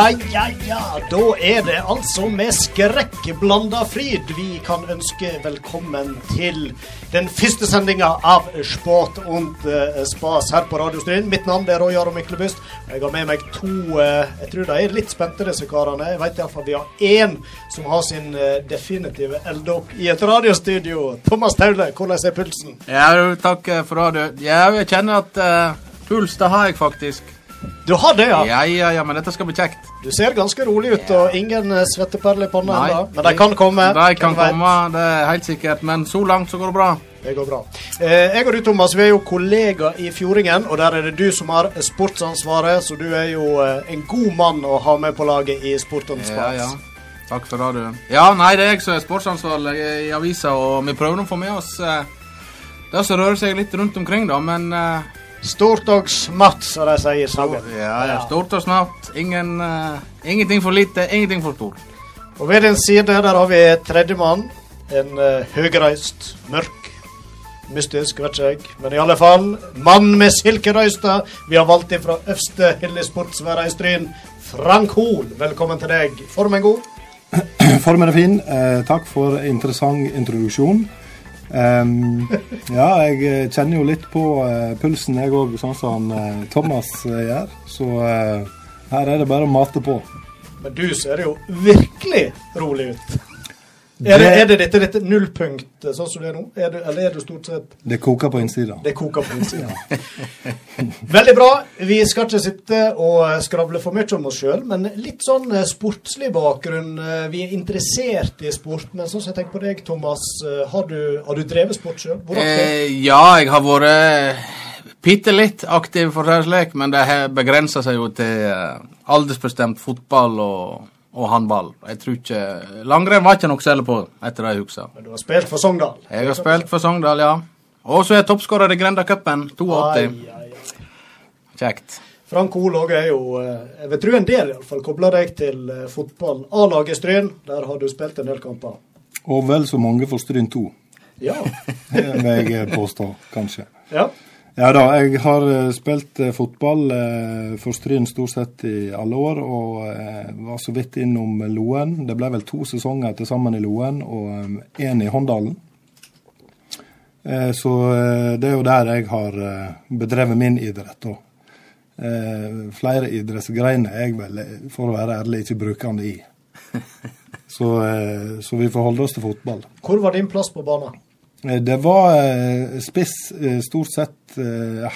Ja, ja, ja. Da er det altså med skrekkblanda fryd vi kan ønske velkommen til den første sendinga av Sport und uh, spas her på Radiostryn. Mitt navn er Roy Aron Myklebust. Jeg har med meg to uh, Jeg tror de er litt spente, disse karene. Jeg vet iallfall vi har én som har sin uh, definitive elddokk i et radiostudio. Thomas Taule, hvordan er pulsen? Ja, takk for radio. Ja, jeg kjenner at puls, det har jeg faktisk. Du har det, ja? Ja, ja, ja, men dette skal bli kjekt. Du ser ganske rolig ut, og ingen eh, svetteperler i panna ennå. Men de kan komme. De kan komme, det er helt sikkert. Men så langt så går det bra. Det går bra. Eh, jeg og du, Thomas, vi er jo kollegaer i Fjordingen, og der er det du som har sportsansvaret, så du er jo eh, en god mann å ha med på laget i Sportens Ja, ja. Takk for det, du. Ja, nei, det er jeg som er sportsansvarlig i avisa, og vi prøver å få med oss eh, det som rører seg litt rundt omkring, da, men eh, Stort og smått, som de sier i sangen. Ja, ja, stort og smått. Ingen, uh, ingenting for lite, ingenting for stort. Og ved din side der har vi tredjemann. En uh, høyreist, mørk, mystisk, vet ikke jeg. Men i alle fall, mann med silkerøysta. Vi har valgt ifra fra øverste hylle sportsværa i Stryn. Frank Hoel, velkommen til deg. Formen god? Formen er fin. Eh, takk for interessant introduksjon. Um, ja, jeg eh, kjenner jo litt på uh, pulsen, jeg òg, sånn som uh, Thomas uh, gjør. Så her er det bare å mate på. Men du ser jo virkelig rolig ut. Er det, er det dette, dette nullpunktet, sånn som det er nå? Er det, eller er det stort sett Det koker på innsida. Det koker på innsida. Veldig bra. Vi skal ikke sitte og skravle for mye om oss sjøl, men litt sånn eh, sportslig bakgrunn. Eh, vi er interessert i sport, men sånn som jeg tenker på deg, Thomas. Eh, har du, har du drevet sport sjøl? Eh, ja, jeg har vært bitte litt aktiv, for å si det slik, men det har begrensa seg jo til aldersbestemt fotball og og håndball. Jeg tror ikke Langrenn var ikke noe særlig på, etter det jeg husker. Men du har spilt for Sogndal? Jeg har spilt for Sogndal, ja. Og så er jeg toppskårer i Grendacupen, 82. Kjekt. Frank Olaug er jo, eh, jeg vil tro en del iallfall, kobla deg til fotballen. fotball. A-laget Stryn, der har du spilt en del kamper. Og vel så mange for Stryn 2. Ja. det vil jeg påstå, kanskje. Ja. Ja da, jeg har eh, spilt eh, fotball eh, for Stryn stort sett i alle år, og var så vidt innom Loen. Det ble vel to sesonger til sammen i Loen, og én i Håndalen. Så det er jo der jeg har bedrevet min idrett. da. Flere idrettsgreiner er jeg vel, for å være ærlig, ikke brukende i. Så, så vi får holde oss til fotball. Hvor var din plass på banen? Eh, det var eh, spiss eh, stort sett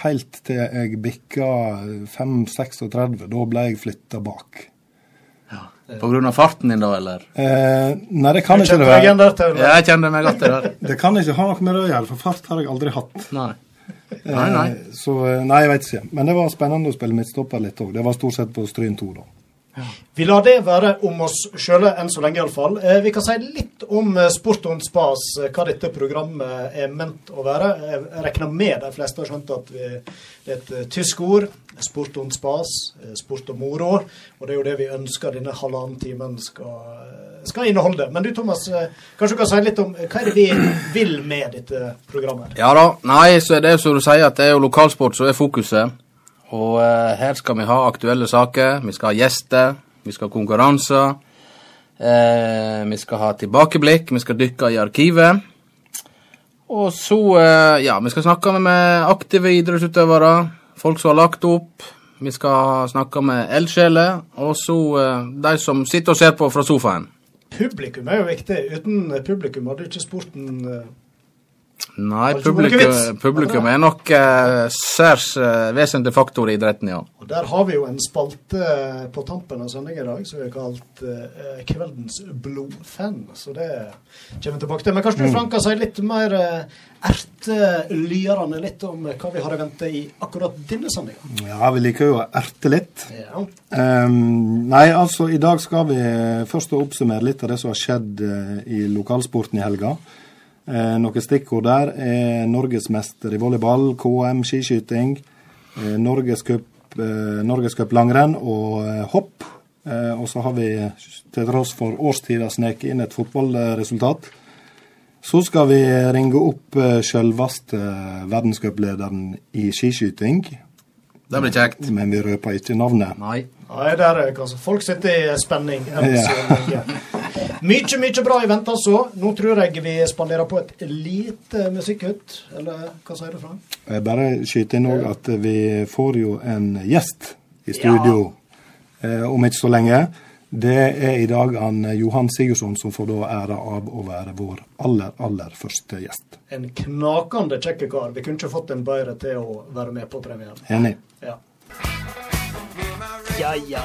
helt til jeg bikka 5-36. Da ble jeg flytta bak. Ja. På grunn av farten din, da, eller? Eh, nei, det kan ikke det være. Ja, jeg kjenner meg godt til det. det kan ikke ha noe med det å gjøre, for fart har jeg aldri hatt. Nei. Nei, nei. Eh, så nei, jeg vet ikke. Men det var spennende å spille midtstopper litt òg. Det var stort sett på Stryn 2, da. Vi lar det være om oss sjøle enn så lenge, iallfall. Eh, vi kan si litt om eh, Sport on spas, eh, hva dette programmet er ment å være. Jeg regner med de fleste har skjønt at det er et tysk ord. Sport on spas, sport og moro. Og det er jo det vi ønsker denne halvannen timen skal, skal inneholde. Men du Thomas, kanskje du kan si litt om hva er det vi vil med dette programmet? Ja da. Nei, så er det som du sier, at det er jo lokalsport som er fokuset. Og eh, her skal vi ha aktuelle saker. Vi skal ha gjester, vi skal ha konkurranser. Eh, vi skal ha tilbakeblikk, vi skal dykke i arkivet. Og så, eh, ja, vi skal snakke med aktive idrettsutøvere, folk som har lagt opp. Vi skal snakke med eldsjeler, og så de som sitter og ser på fra sofaen. Publikum er jo viktig. Uten publikum hadde ikke sporten Nei, publikum, publikum, er nok uh, særs uh, vesentlig faktor i idretten, ja. Og Der har vi jo en spalte eh, på tampen av sendingen i dag som vi har kalt uh, Kveldens blodfan. Så det kommer vi tilbake til. Men kanskje du, mm. Frank, kan si litt mer uh, ertelyrende litt om hva vi har i vente i akkurat denne sendinga? Ja, vi liker jo å erte litt. Ja. Um, nei, altså, i dag skal vi først oppsummere litt av det som har skjedd i lokalsporten i helga. Eh, noen stikkord der er norgesmester i volleyball, KM skiskyting, eh, Norgescup eh, Norges langrenn og eh, hopp. Eh, og så har vi til tross for årstida sneket inn et fotballresultat. Så skal vi ringe opp eh, sjølveste verdenscuplederen i skiskyting. Det blir kjekt. Men vi røper ikke navnet. Nei. Nei, der er kanskje Folk sitter i spenning. enn mykje mye bra i vente, altså. Nå tror jeg vi spanderer på et lite musikkutt. Eller hva sier du, Frank? Jeg bare skyter inn òg at vi får jo en gjest i studio eh, om ikke så lenge. Det er i dag han eh, Johan Sigurdsson som får da æra av å være vår aller, aller første gjest. En knakende kjekk kar. Vi kunne ikke fått en bedre til å være med på premieren. Enig. Ja. Ja, ja.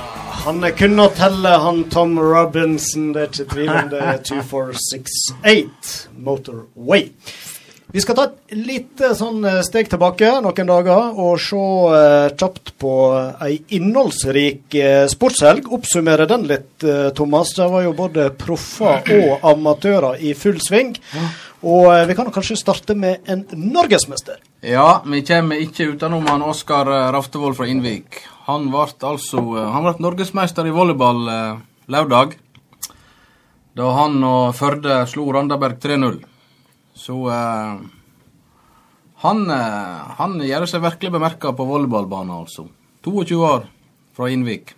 Han kunne telle, han Tom Robinson. Det er ikke tvil om det er 2468 Motorway. Vi skal ta et lite sånn eh, steg tilbake noen dager og se eh, kjapt på ei innholdsrik eh, sportshelg. Oppsummere den litt, eh, Thomas. Det var jo både proffer og amatører i full sving. Og eh, vi kan kanskje starte med en norgesmester. Ja, vi kommer ikke utenom han Oskar eh, Raftevold fra Innvik. Han ble altså eh, Han ble norgesmester i volleyball eh, lørdag. Da han og Førde slo Randaberg 3-0. Så eh, han, eh, han gjør seg virkelig bemerka på volleyballbanen, altså. 22 år fra Innvik.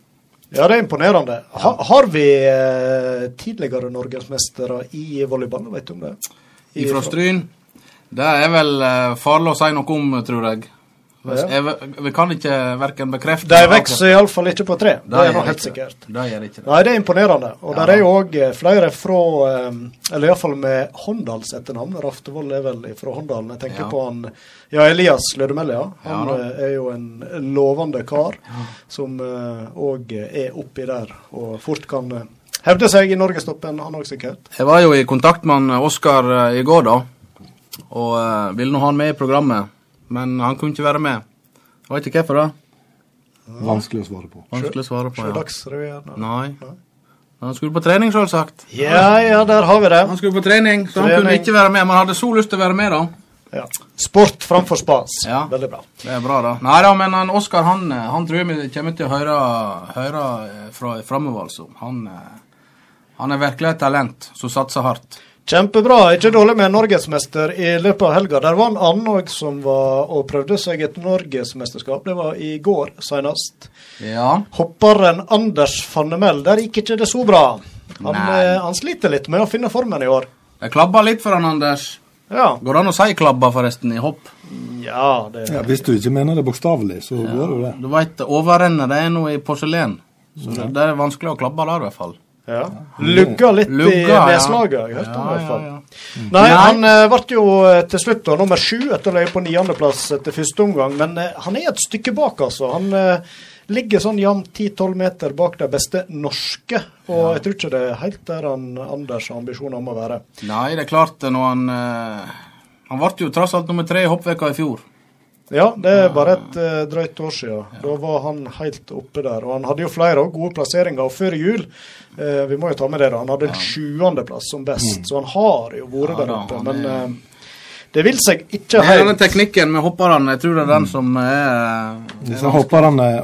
Ja, det er imponerende. Ha, har vi eh, tidligere norgesmestere i volleyball? Vet du om det? I- Fra Stryn. Det er vel eh, farlig å si noe om, tror jeg. Jeg, vi kan ikke verken bekrefte De vokser iallfall ikke på tre. Det er nå helt sikkert. Det gjør ikke det. Nei, det er imponerende. Og Ja. der er jo òg flere fra eh, Eller iallfall med Håndals etternavn. Raftevold er vel fra Håndalen. Jeg tenker Ja. på han Ja, Elias Lødemelia. Han Ja eh, er jo en lovende kar som òg er oppi der og fort kan eh, hevde seg i norgestoppen, han òg sikkert. Jeg var jo i kontakt med han Oskar eh, i går, da. Og eh, ville nå ha han med i programmet, men han kunne ikke være med. Jeg vet ikke hvorfor, da. Vanskelig å svare på. Vanskelig å svare på. Ja. Sjødagsrevyen. Nei. Han skulle på trening, selvsagt. Ja, ja, der har vi det. Han skulle på trening, så han kunne ikke være med. Men han hadde så lyst til å være med, da. Ja. Sport framfor spas. Ja. Veldig bra. Det er bra, da. Nei da, men han Oskar han, han tror jeg vi kommer til å høre, høre fra framover, altså. Han, eh, han er virkelig et talent som satser hardt. Kjempebra. Ikke dårlig med norgesmester i løpet av helga. Der var en annen òg som var og prøvde seg et norgesmesterskap. Det var i går senest. Ja. Hopperen Anders Fannemel, der gikk ikke det så bra. Han, eh, han sliter litt med å finne formen i år. Det klabba litt for han, Anders. Ja. Går det an å si klabba, forresten, i hopp? Ja, det Ja, hvis du ikke mener det bokstavelig, så gjør du det. Du veit, overrennet det er noe i porselen. Så det, det er vanskelig å klabbe der, i hvert fall. Ja. Lugga litt Lugga, i ja. nedslaget, har jeg hørt om i Ja, hvert fall. ja, ja. Nei, Nei. han eh, ble jo eh, til slutt da, nummer sju etter å ligge på niendeplass etter første omgang. Men uh, han er et stykke bak, altså. Han uh, ligger sånn jevnt 10-12 meter bak de beste norske. Og jeg tror ikke det er helt der han Anders har ambisjoner om å være. Nei, det er klart når han eh, Han ble jo tross alt nummer tre i hoppveka i fjor. Ja, det er bare et uh, drøyt år siden. Da var han helt oppe der. Og han hadde jo flere også gode plasseringer. Og før jul, uh, vi må jo ta med det, da, han hadde en sjuendeplass som best. Så han har jo vært Ja der oppe. Men eh, det vil seg ikke er denne helt. teknikken med hopperne. Jeg tror det er den som er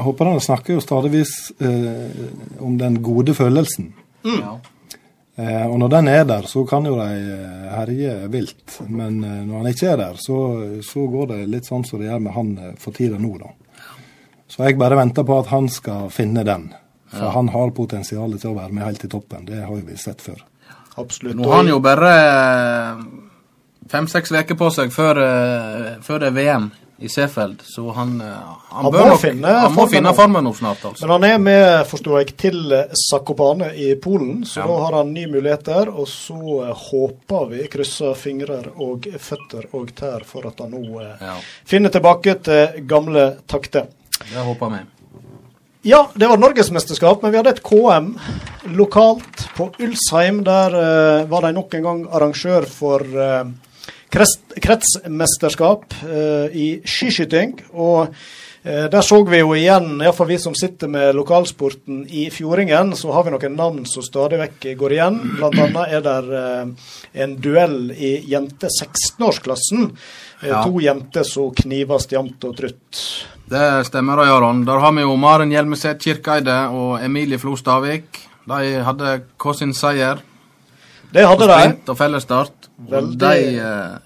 hopperne, snakker jo stadigvis eh, om den gode følelsen. ja. Eh, og når den er der, så kan jo de eh, herje vilt. Men eh, når han ikke er der, så, så går det litt sånn som det gjør med han for tida nå, da. Så jeg bare venter på at han skal finne den. For han har potensial til å være med helt i toppen. Det har jo vi sett før. Absolutt. Nå har han jo bare fem-seks uker på seg før, før det er VM i Seefeld, så han, eh, han, Han bør nok, finne han må finne nå. formen nå snart, altså. Men han er med, forstår jeg, til Zakopane i Polen, så Ja. da har han ny mulighet der. Og så eh, håper vi, krysser fingrer og føtter og tær, for at han nå eh, Ja, finner tilbake til gamle takter. det håper vi. Ja, det var norgesmesterskap, men vi hadde et KM lokalt på Ulsheim. Der uh, var de nok en gang arrangør for krets- kretsmesterskap eh, i skiskyting. Og eh, der så vi jo igjen, iallfall vi som sitter med lokalsporten i Fjordingen, så har vi noen navn som stadig vekk går igjen. Annet er det eh, en duell i jente 16-årsklassen. Eh, Ja. To jenter som knives jevnt og trutt. Det stemmer, Jaron. Der har vi jo Maren Hjelmeset Kirkeide og Emilie Flo Stavik. De hadde hver sin seier Det hadde de. sprint og fellesstart. Veldig- de, eh,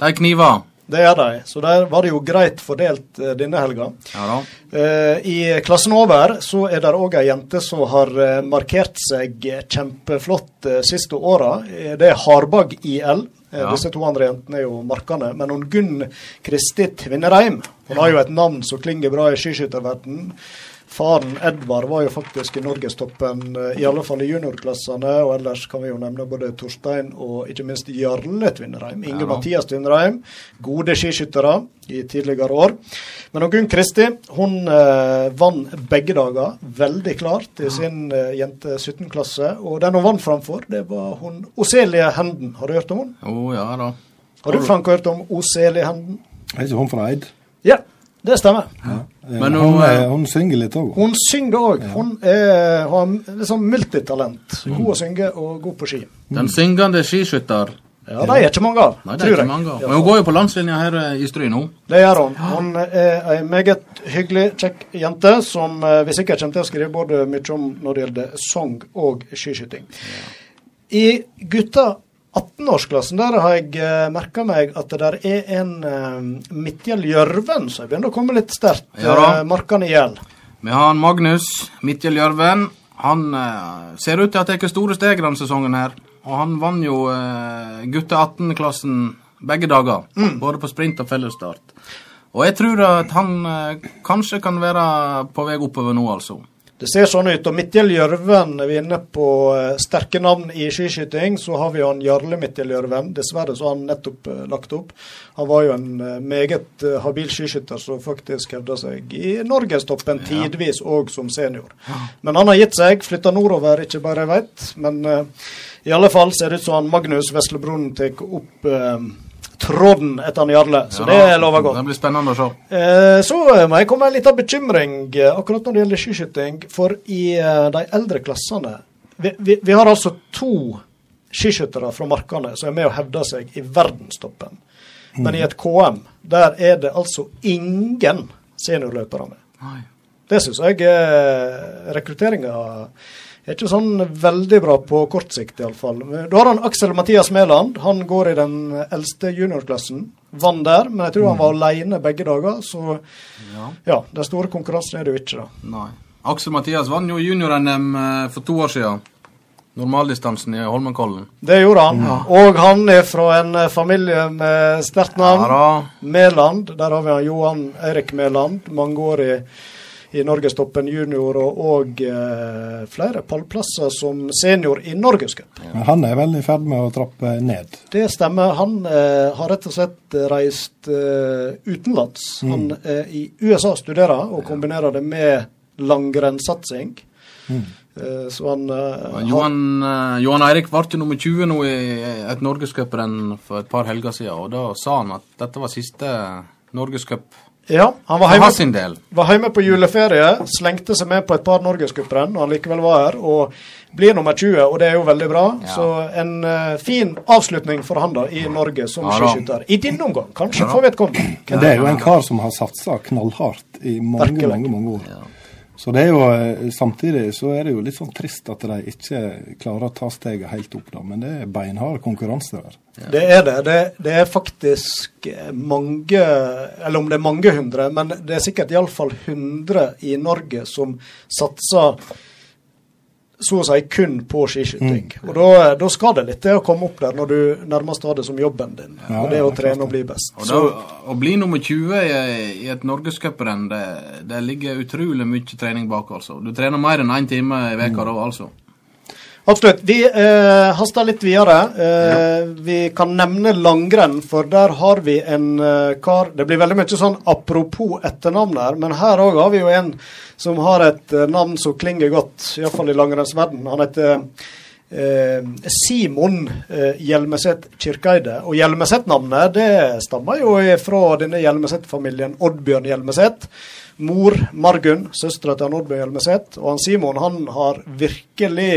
de kniver det er de. Så der var det jo greit fordelt uh, denne helga. Ja da. Uh, I klassen over så er det òg ei jente som har uh, markert seg kjempeflott siste åra. Det er Harbag IL. Ja. Disse to andre jentene er jo markende. Men hun Gunn Kristi Tvinnereim hun har jo et navn som klinger bra i skiskytterverdenen. Faren Edvard var jo faktisk i norgestoppen, eh, i alle fall i juniorklassene. Og ellers kan vi jo nevne både Torstein og ikke minst Jarle Tvinnereim. Inge ja. Mathias Tvinnereim. Gode skiskyttere i tidligere år. Men Gunn Kristi hun eh, vant begge dager veldig klart i sin eh, jente 17-klasse. Og den hun vant framfor, det var hun Oselie Henden. Har du hørt om henne? Oh, ja da. Har du Frank hørt om Oselie Henden? Er ikke hun fra Eid? Ja. Det stemmer. Ja. Men hun, hun, er, hun, synger litt òg? Hun synger òg. Ja. Hun er, har liksom multitalent. God å synge og god på ski. Den syngende skiskytter. Ja, de er ikke mange av. Nei, det er ikke mange av. Men hun går jo på landslinja her eh, i Stry nå. Det gjør hun. Hun er ei meget hyggelig, kjekk jente som eh, vi sikkert kommer til å skrive både mye om når det gjelder sang og skiskyting. I gutta 18-årsklassen der har jeg uh, eh, merka meg at det der er en uh, Midtgjell Gjørven som begynner å komme litt sterkt. Ja, uh, markene i hjel. Vi har han Magnus Midtjell Gjørven. Han uh, ser ut til å ha tatt store steg denne sesongen her. Og han vant jo uh, gutte 18-klassen begge dager. Mm. Både på sprint og fellesstart. Og jeg tror at han kanskje kan være på vei oppover nå, altså. Det ser sånn ut. Og Midtjell Gjørven, vi er inne på uh, sterke navn i skiskyting. Så har vi han Jarle Midtjell Gjørven. Dessverre så har han nettopp uh, lagt opp. Han var jo en uh, meget habil skiskytter som faktisk hevda seg i norgestoppen ja. tidvis òg som senior. Men han har gitt seg. Flytta nordover, ikke bare jeg veit. Men i alle fall ser det ut som han Magnus Veslebroen tar opp tråden etter han Jarle. Så ja, det lover godt. Det blir spennende å se. Eh, så må jeg komme med en liten bekymring eh, akkurat når det gjelder skiskyting. For i eh, de eldre klassene vi, vi, vi, har altså to skiskyttere fra Markane som er med og hevder seg i verdenstoppen. Mm. Men i et KM, der er det altså ingen seniorløpere med. Nei. Det syns jeg eh, rekrutteringa er ikke sånn veldig bra på kort sikt, iallfall. Da har han Aksel Mathias Mæland. Han går i den eldste juniorklassen. Vant der, men jeg tror han var mm. alene begge dager. Så ja, ja den store konkurransen er det jo ikke, da. Nei. Aksel Mathias vant jo junior-NM eh, for to år siden. Normaldistansen i Holmenkollen. Det gjorde han. Ja. Og han er fra en eh, familie med sterkt navn. Ja, Mæland. Der har vi han Johan Eirik Mæland. Mangeårig i norgestoppen junior, og, og eh, flere pallplasser som senior i Norgescup. Ja. Han er vel i ferd med å trappe ned? Det stemmer. Han eh, har rett og slett reist eh, utenlands. Mm. Han er i USA studerer og kombinerer det med langrennssatsing. Mm. Så han uh, Johan, uh, Johan, Eirik ble jo nummer 20 nå i et norgescuprenn for et par helger siden, og da sa han at dette var siste norgescup ja, han var hjemme, var hjemme på juleferie, slengte seg med på et par norgescuprenn når han likevel var her, og blir nummer 20, og det er jo veldig bra. Ja. Så en uh, fin avslutning for han da i Norge som ja, skiskytter. I din omgang, kanskje, ja. for vedkommende. Det er jo en kar som har satsa knallhardt i mange, mange, mange år. Så det er jo, eh, Samtidig så er det jo litt sånn trist at de ikke klarer å ta steget helt opp, da. Men det er beinhard konkurranse der. Ja. Det er det. det. det. er faktisk mange, eller om det er mange hundre, men det er sikkert iallfall hundre i Norge som satser så å si kun på skiskyting. Mm. Og da, da, skal det litt til å komme opp der når du nærmest har det som jobben din. Ja, og det å trene og bli best. Og da, Å bli nummer 20 i, i et norgescuprenn, det, det, ligger utrolig mye trening bak, altså. Du trener mer enn én time i veka mm. da, altså. Absolutt. Vi eh, haster litt videre. Eh, vi kan nevne langrenn, for der har vi en eh, kar Det blir veldig mye sånn apropos etternavn her, men her òg har vi jo en som har et eh, navn som klinger godt, iallfall i langrennsverdenen. Han heter eh, Simon eh, Hjelmeset Kirkeide. Og Hjelmeset-navnet det stammer jo fra denne Hjelmeset-familien Oddbjørn Hjelmeset. Mor Margunn, søstera til Oddbjørn Hjelmeset. Og han Simon han har virkelig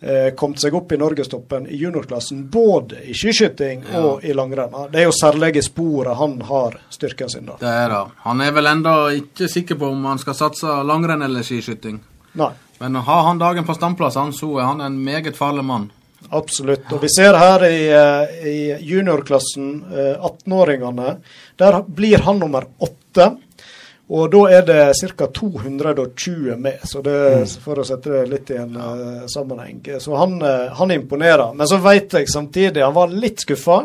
eh, kommet seg opp i norgestoppen i juniorklassen, både i skiskyting ja. og i langrenn. Det er jo særlig i sporet han har styrken sin da. Det er det. Han er vel ennå ikke sikker på om han skal satse langrenn eller skiskyting. Nei. Men har han dagen på standplassene, så er han en meget farlig mann. Absolutt. Og vi ser her i, eh, i juniorklassen, 18-åringene, der blir han nummer åtte. Og da er det ca. 220 med, så det, mm. for å sette det litt i en uh, sammenheng. Så han, uh, han imponerer. Men så vet jeg samtidig han var litt skuffa.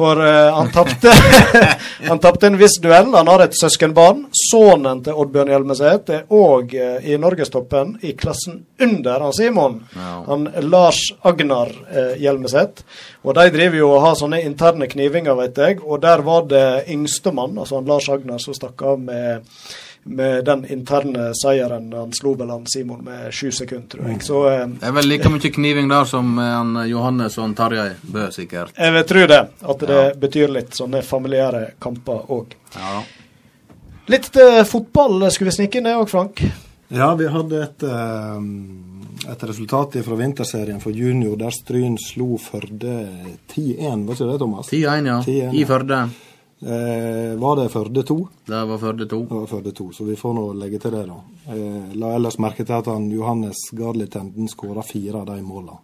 For uh, han tapte Han tapte en viss duell. Han har et søskenbarn. Sønnen til Oddbjørn Hjelmeset er òg uh, i norgestoppen i klassen under han Simon. Ja. Han Lars Agnar uh, Hjelmeset. Og de driver jo og har sånne interne knivinger, vet jeg. Og der var det yngstemann, altså han Lars Agnar, som stakk av med med den interne seieren. Han slo vel han Simon med sju sekunder, tror jeg. Så, eh, det er vel like mye kniving der som han Johannes og Tarjei Bø, sikkert. Jeg vil tro det. At det ja. betyr litt sånne familiære kamper òg. Ja. Litt eh, fotball skulle vi snike inn det òg, Frank? Ja, vi hadde et, uh, et resultat fra vinterserien for junior der Stryn slo Førde 10-1, var ikke det, Thomas? 10-1, ja. 10 I Førde. Eh, var det Førde 2? Det var Førde 2. Det var Førde 2, Så vi får nå legge til det, da. Eh, la ellers merke til at han Johannes Garli Tenden skåra fire av de måla.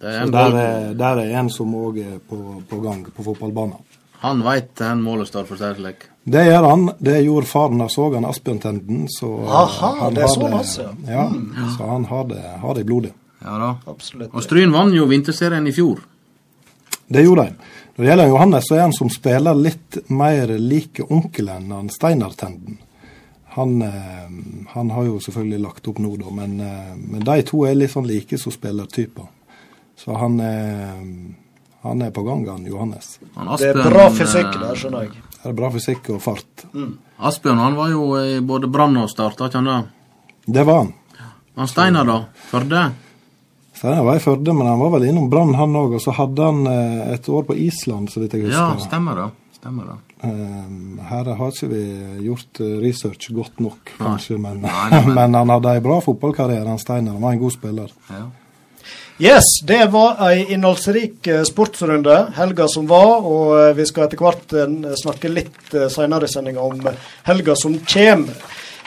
Så der er, der er en som òg er på, på, gang på fotballbanen. Han veit hvor målet står, for å det gjør han. Det gjorde faren av Sågan, Asbjørn Tenden. Så Aha, det er sånn masse. Ja, mm. så han har det, har det i blodet. Ja da. Absolutt. Og Stryn vant jo vinterserien i fjor. Det gjorde de. Når det gjelder Johannes, så er han som spiller litt mer like onkelen enn Steinar Tenden. Han, eh, han, har jo selvfølgelig lagt opp nå, da, men, eh, men, de to er litt sånn like som spillertyper. Så han er, han er på gang, han Johannes. Han Aspen, det er bra fysikk der, skjønner jeg. Det er bra fysikk og fart. Mm. Asbjørn han var jo i både Brann og Start, ikke han det? Det var han. Han Steinar, da? Førde? Steinar var i Førde, men han var vel innom Brann, han òg. Og så hadde han eh, et år på Island, så vidt jeg husker. Ja, stemmer det. Stemmer det. Um, her har ikke vi gjort eh, research godt nok, kanskje, men, nei, nei, men. men, han hadde ei bra fotballkarriere, han Steinar. Han var en god spiller. Ja. Yes, det var ei innholdsrik sportsrunde helga som var, og vi skal etter hvert snakke litt seinere i sendinga om helga som kommer.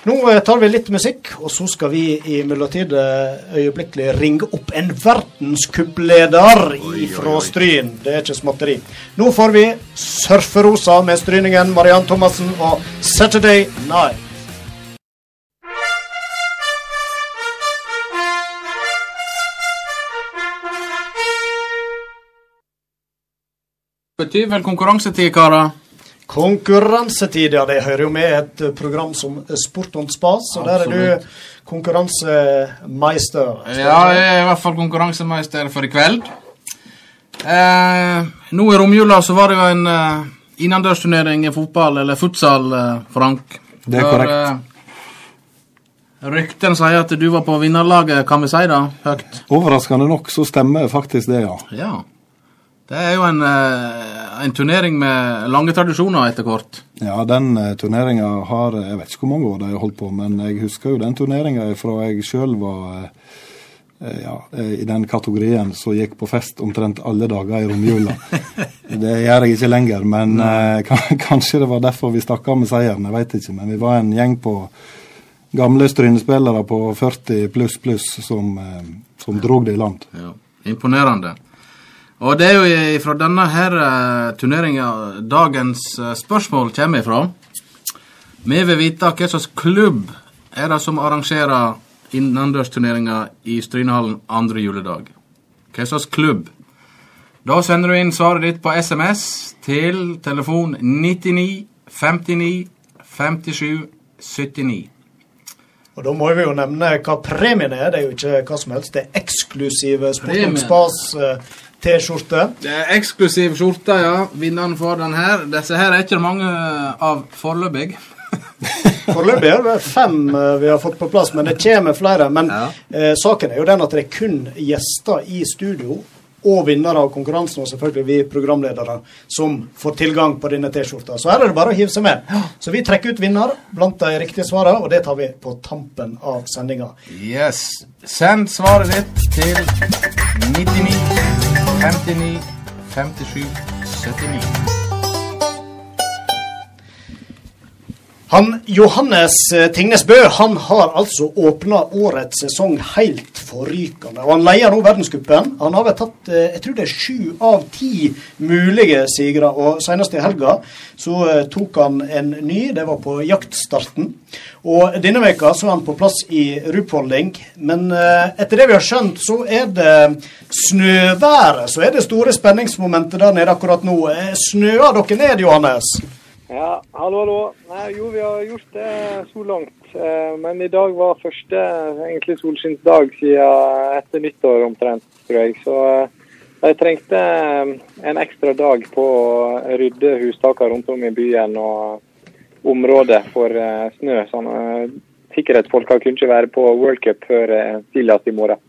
Nå eh, tar vi litt musikk, og så skal vi i mellomtiden eh, øyeblikkelig ringe opp en verdenscupleder fra Stryn. Det er ikke småtteri. Nå får vi Surferosa med stryningen Mariann Thomassen og Saturday Night. Betyr vel konkurransetid, karer? Konkurransetid, ja. Det hører jo med et program som Sport on spas. Og der er du konkurransemeister. Ja, jeg er i hvert fall konkurransemeister for i kveld. Eh, nå i romjula så var det jo en eh, innendørsturnering i fotball, eller futsal, eh, Frank. Det er korrekt. Eh, Ryktene sier at du var på vinnerlaget, kan vi si det høyt? Overraskende nok så stemmer faktisk det, ja. ja. Det er jo en, eh, en, turnering med lange tradisjoner etter hvert. Ja, den uh, turneringa har Jeg vet ikke hvor mange år de har holdt på, men jeg husker jo den turneringa fra jeg sjøl var ja, i den kategorien som gikk på fest omtrent alle dager i romjula. det gjør jeg ikke lenger, men eh, kanskje det var derfor vi stakk av med seieren. Jeg veit ikke, men vi var en gjeng på gamle Stryne-spillere på 40 pluss pluss som, som drog det i land. Ja, Imponerende. Og det er jo fra denne her uh, turneringa dagens uh, spørsmål kommer ifra. Vi vil vite hva slags klubb er det som arrangerer innendørsturneringa i Strynehallen andre juledag. Hva slags klubb? Da sender du inn svaret ditt på SMS til telefon 99 59 57 79. Og Da må vi jo nevne hva premien er. Det er jo ikke hva som helst. Det er eksklusive Sportonspas T-skjorte. Det er eksklusiv skjorte, ja. Vinneren får den her. Disse her er ikke mange av foreløpig. Foreløpig er det fem eh, vi har fått på plass, men det kommer flere. Men ja. eh, saken er jo den at det er kun gjester i studio og vinnere av konkurransen, og selvfølgelig vi programledere, som får tilgang på denne T-skjorta. Så her er det bare å hive seg med. Så vi trekker ut vinner blant de riktige svarene, og det tar vi på tampen av sendinga. Yes. Send svaret ditt til 99 59 57 79. Han Johannes eh, Tingnes Bø han har altså åpna årets sesong helt forrykende. Og han leder nå verdenscupen. Han har vel tatt eh, jeg tror det er sju av ti mulige sigre. Og senest i helga så eh, tok han en ny. Det var på jaktstarten. Og denne veka så er han på plass i Rupholding. Men etter det vi har skjønt, så er det snøværet så er det store spenningsmomentet der nede akkurat nå. Snøer dere ned, Johannes? Ja, hallo, hallo. Nei, jo, vi har gjort det så langt. Eh, men i dag var første egentlig solskinnsdag siden etter nyttår omtrent, tror jeg. Så eh, jeg trengte eh, en ekstra dag på å rydde hustakene rundt om i byen og området for snø. Sånn, sikkerhetsfolka kunne ikke være på World Cup før tidligst i morgen.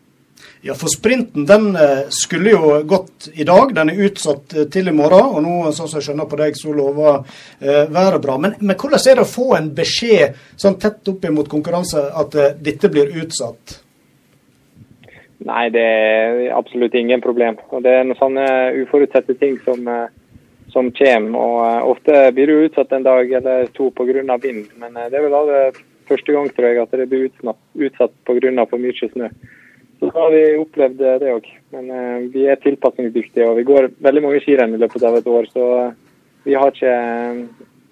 Ja, for sprinten den eh, skulle jo gått i dag. Den er utsatt eh, til i morgen. Og nå, sånn som jeg skjønner på deg, så lover eh, været bra. Men, men, hvordan er det å få en beskjed sånn tett opp mot konkurranse at eh, dette blir utsatt? Nei, det er absolutt ingen problem. Og Det er noen sånne uforutsette ting som, eh, som kommer. og Ofte blir det utsatt en dag eller to pga. vind, men det er vel aldri første gang tror jeg, at det blir utsatt pga. for mye snø. Så har vi opplevd det òg. Men uh, vi er tilpasningsdyktige og vi går veldig mange skirenn i løpet av et år. Så vi har ikke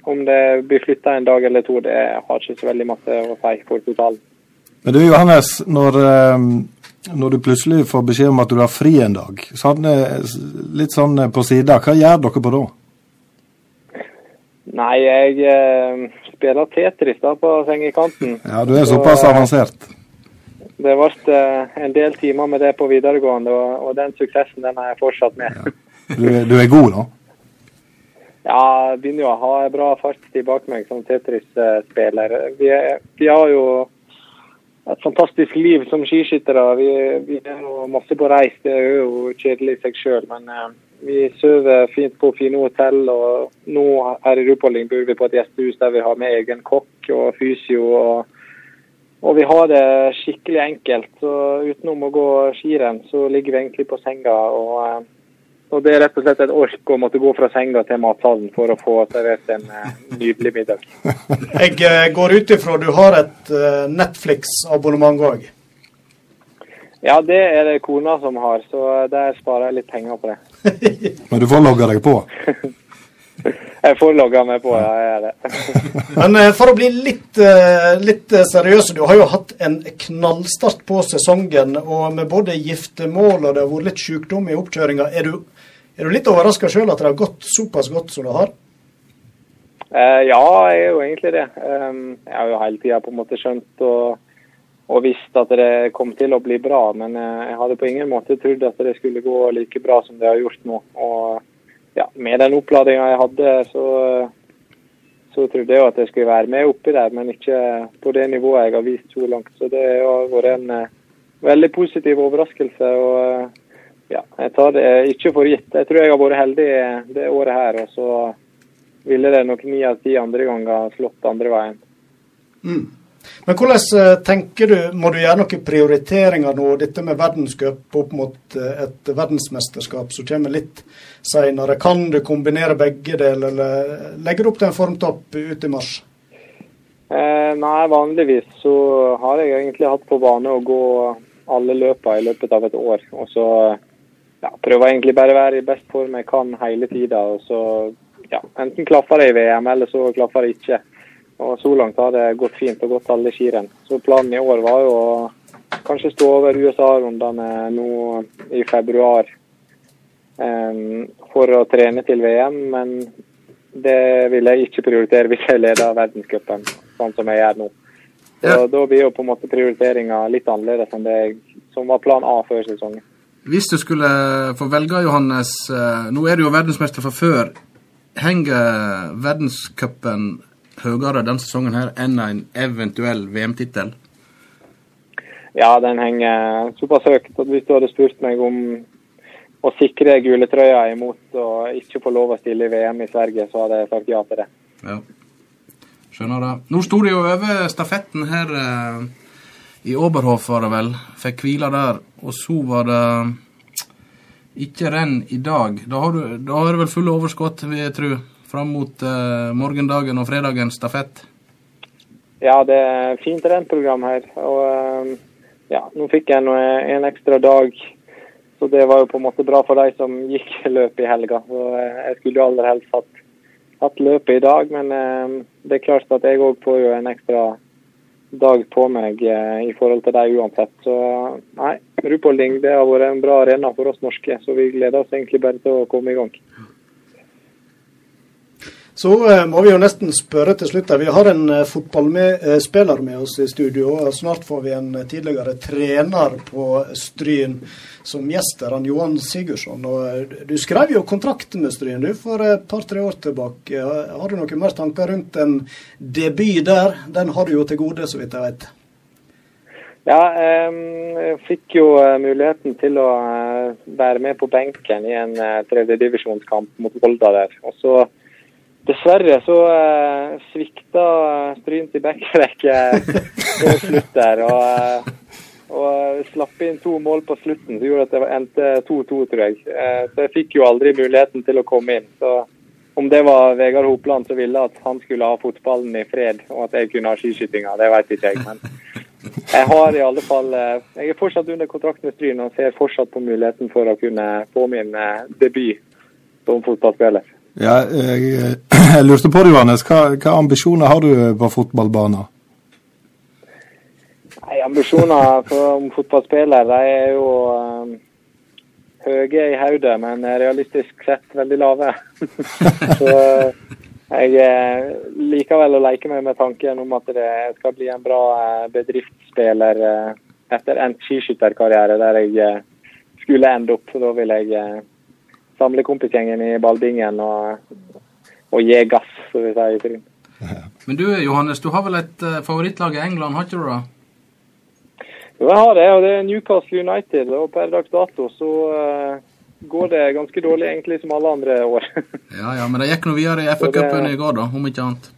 Om det blir flytta en dag eller to, det har ikke så veldig masse å si for totalen. Men du Johannes, når, når, du plutselig får beskjed om at du har fri en dag, sånn, litt sånn på sida, hva gjør dere på da? Nei, jeg eh, spiller Tetris da på sengekanten. Ja, du er såpass avansert? Det ble eh, en del timer med det på videregående, og, den suksessen den har jeg fortsatt med. Ja. Du, du, er god nå? Ja, jeg begynner jo å ha bra fartstid bak meg som Tetris-spiller. Vi, vi, har jo et fantastisk liv som skiskyttere. Vi, vi er jo masse på reis, det er jo kjedelig i seg sjøl. Men eh, vi sover fint på fine hotell. Og nå her i Rupolling bor vi på et gjestehus der vi har med egen kokk og fysio. og og vi har det skikkelig enkelt. så Utenom å gå skirenn, så ligger vi egentlig på senga. Og, eh, og, det er rett og slett et ork å måtte gå fra senga til matsalen for å få servert en eh, nydelig middag. Jeg eh, går ut ifra du har et Netflix-abonnement òg? Ja, det er det kona som har, så der sparer jeg litt penger på det. Men du får logge deg på? Jeg får logga meg på, ja. Jeg er det. Men eh, for å bli litt, eh, litt eh, seriøs, du har jo hatt en knallstart på sesongen. Og med både giftermål og det har vært litt sykdom i oppkjøringa. Er, er, du litt overraska sjøl at det har gått såpass godt som det har? Uh, ja, jeg er jo egentlig det. Um, jeg har jo hele tida på en måte skjønt og, og, visst at det kom til å bli bra. Men jeg hadde på ingen måte trodd at det skulle gå like bra som det har gjort nå. Og ja, med den oppladinga jeg hadde, så, så trodde jeg at jeg skulle være med oppi der, men ikke på det nivået jeg har vist så langt. Så det har vært en uh, veldig positiv overraskelse. og uh, ja, Jeg tar det ikke for gitt. Jeg tror jeg har vært heldig det året her. Og så ville det nok ni av ti andre ganger slått andre veien. Mm. Men hvordan eh, tenker du, må du gjøre noen prioriteringer nå, dette med verdenscup opp mot eh, et verdensmesterskap som kommer litt senere? Kan du kombinere begge deler, eller legger du opp til en formtopp ut i mars? Eh, nei, vanligvis så har jeg egentlig hatt på vane å gå alle løpene i løpet av et år. Og så ja, prøver jeg egentlig bare å være i best form jeg kan hele tida. Og så ja, enten klaffer det i VM, eller så klaffer det ikke. Og Så langt har det gått fint og gått alle skirenn. Så planen i år var jo å kanskje stå over USA-rundene nå i februar um, for å trene til VM, men det vil jeg ikke prioritere hvis jeg leder verdenscupen, sånn som jeg gjør nå. Så ja. Da blir jo på en måte prioriteringa litt annerledes enn det som var plan A før sesongen. Hvis du skulle få velge, Johannes, eh, nå er du jo verdensmester fra før. Henger verdenscupen høyere denne sesongen her enn en eventuell VM-tittel? Ja, den henger såpass høyt at hvis du hadde spurt meg om å sikre gule trøya imot å ikke få lov å stille i VM i Sverige, så hadde jeg sagt ja til det. Ja, skjønner det. Nå sto de jo over stafetten her eh, i Oberhof, var det vel. Fikk hvile der. Og så var det ikke renn i dag. Da har du, da har du vel fulle overskudd, vil jeg tro? Fram mot uh, morgendagen og fredagens stafett? Ja, det er fint rennprogram her. Og uh, ja, nå fikk jeg en, en ekstra dag. Så det var jo på en måte bra for de som gikk løpet i helga. Så uh, jeg skulle jo aller helst hatt, hatt løpet i dag, men det er klart at jeg òg får jo en ekstra dag på meg i forhold til dem uansett. Så nei, Rupolding det har vært en bra arena for oss norske, så vi gleder oss egentlig bare til å komme i gang. Så eh, må vi jo nesten spørre til slutt. Vi har en eh, fotballspiller med oss i studio. og Snart får vi en eh, tidligere trener på Stryn som gjest han Johan Sigurdsson. Og du skrev jo kontrakt med Stryn for et par-tre år tilbake. Har du noen mer tanker rundt en debut der? Den har du jo til gode, så vidt jeg vet. Ja, jeg fikk jo muligheten til å være med på benken i en tredjedivisjonskamp mot Volda der. Og så Dessverre så eh, svikta Stryn til backrekke på slutt der. Og, uh, og slapp inn to mål på slutten som gjorde at det endte 2-2, tror jeg. Eh, så jeg fikk jo aldri muligheten til å komme inn. Så om det var Vegard Hopland som ville at han skulle ha fotballen i fred, og at jeg kunne ha skiskytinga, det vet ikke jeg. Men jeg har i alle fall Jeg er fortsatt under kontrakt med Stryn og ser fortsatt på muligheten for å kunne få min debut som fotballspiller. Ja, jeg, jeg lurte på det, Johannes. Hva, hva, ambisjoner har du på fotballbanen? Nei, Ambisjoner som fotballspiller de er jo um, høye i hodet, men realistisk sett veldig lave. Så jeg eh, liker vel å leke meg med tanken om at det skal bli en bra eh, bedriftsspiller eh, etter endt skiskytterkarriere der jeg skulle ende opp. Da vil jeg samle kompisgjengen i ballbingen og, og gi gass, som vi sier i Trym. Men du Johannes, du har vel et uh, favorittlag i England, har ikke du det? Jo, jeg har det, og det er Newcastle United. Og per dags dato så uh, går det ganske dårlig egentlig som alle andre år. ja, ja, men det gikk nå videre i FA-cupen i går, da, om ikke annet.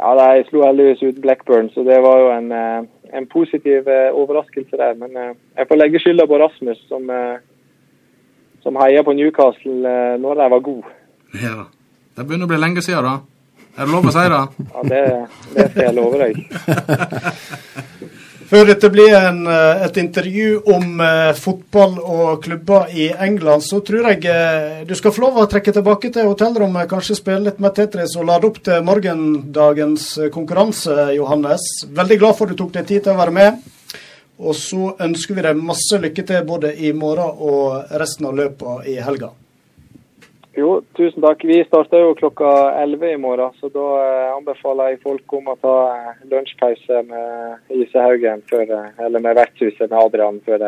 Ja, de slo heldigvis ut Blackburn, så det var jo en, uh, en positiv overraskelse der. Men jeg får legge skylda på Rasmus, som som heia på Newcastle eh, når de var gode. Ja, Det begynner å bli lenge siden, da. Er det lov å si det? ja, det, det skal jeg love deg. Før dette blir en, eh, et intervju om eh, fotball og klubber i England, så tror jeg eh, du skal få lov å trekke tilbake til hotellrommet, kanskje spille litt med Tetris og lade opp til morgendagens konkurranse, Johannes. Veldig glad for at du tok deg tid til å være med. Og så ønsker vi deg masse lykke til både i morgen og resten av løpet i helga. Jo, tusen takk. Vi starter jo klokka 11 i morgen, så da eh, anbefaler jeg folk om å ta eh, lunsjpause med Isehaugen, før, eh, eller med vertshuset med Adrian før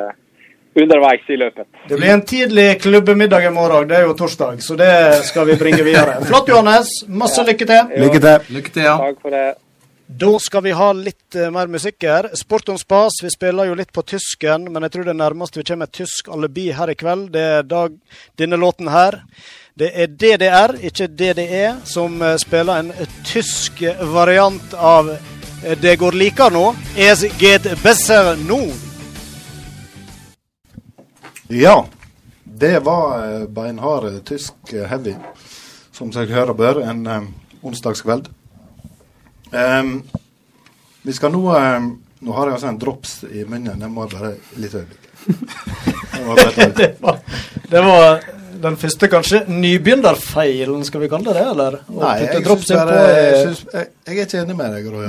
underveis i løpet. Det blir en tidlig klubbemiddag i morgen, det er jo torsdag, så det skal vi bringe videre. Flott, Johannes. Masse ja. lykke til. Lykke til. Lykke til, ja. Takk for det. Da skal vi ha litt mer musikk her. Sport om spas. Vi spiller jo litt på tysken, men jeg tror det nærmeste vi kommer et tysk alibi her i kveld, det er dag, denne låten her. Det er DDR, ikke DDE, som uh, spiller en tysk variant av Det går likere nå. Es geht besser nå. Ja, det var beinhard tysk heavy, som seg hører bør, en onsdagskveld. Um, vi skal nå um, Nå har jeg altså en drops i munnen. Den må jeg bare Litt øyeblikk. det, var, det var den første kanskje nybegynnerfeilen, skal vi kalle det det? eller? Nei, jeg, bare, jeg, synes, jeg, jeg, er ikke enig med deg, Roy.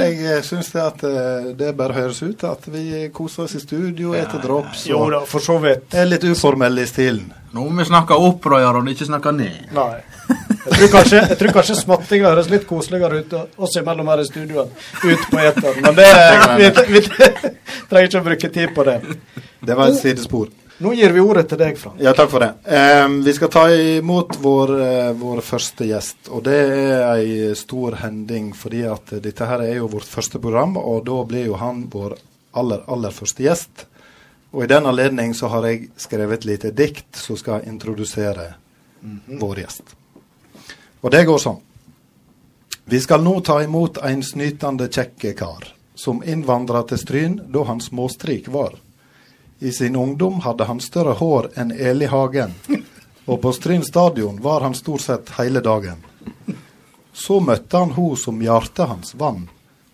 Jeg eh, syns det at uh, det bare høres ut at vi koser oss i studio, ja, etter drops jo da, for så vidt. er litt uformelle i stilen. Nå må vi snakke opp, Roy og ikke snakke ned. Nei. Jeg tror kanskje, jeg tror kanskje smattinga høres litt koseligere ut oss imellom her i studioet ut på eteren. Men det, vi, vi, trenger ikke å bruke tid på det. Det var et sidespor. Nå gir vi ordet til deg, Frank. Ja, takk for det. Um, vi skal ta imot vår, uh, vår, første gjest. Og det er ei stor hending, fordi at dette her er jo vårt første program, og da blir jo han vår aller, aller første gjest. Og i den anledning så har jeg skrevet et lite dikt som skal introdusere mm -hmm. vår gjest. Og det går sånn. Vi skal nå ta imot en snytende kjekke kar, som innvandra til Stryn da han småstrik var. I sin ungdom hadde han større hår enn Eli Hagen, og på Stryn stadion var han stort sett hele dagen. Så møtte han hun som hjertet hans vann,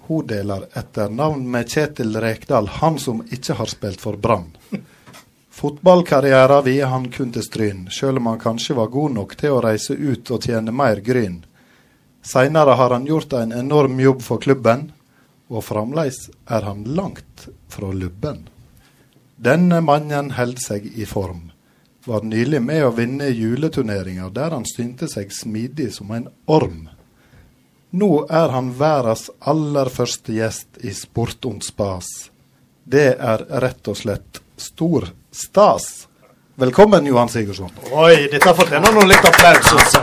Hun deler etter navn med Kjetil Rekdal, han som ikke har spilt for Brann. Fotballkarrieren vier han kun til Stryn, sjøl om han kanskje var god nok til å reise ut og tjene mer gryn. Seinere har han gjort en enorm jobb for klubben, og fremdeles er han langt fra lubben. Denne mannen holder seg i form. Var nylig med å vinne juleturneringa der han stynte seg smidig som en orm. Nå er han verdens aller første gjest i Sport und spas. Det er rett og slett stor stas. Velkommen, Johan Sigurdsson. Oi, dette fortjener nå litt applaus.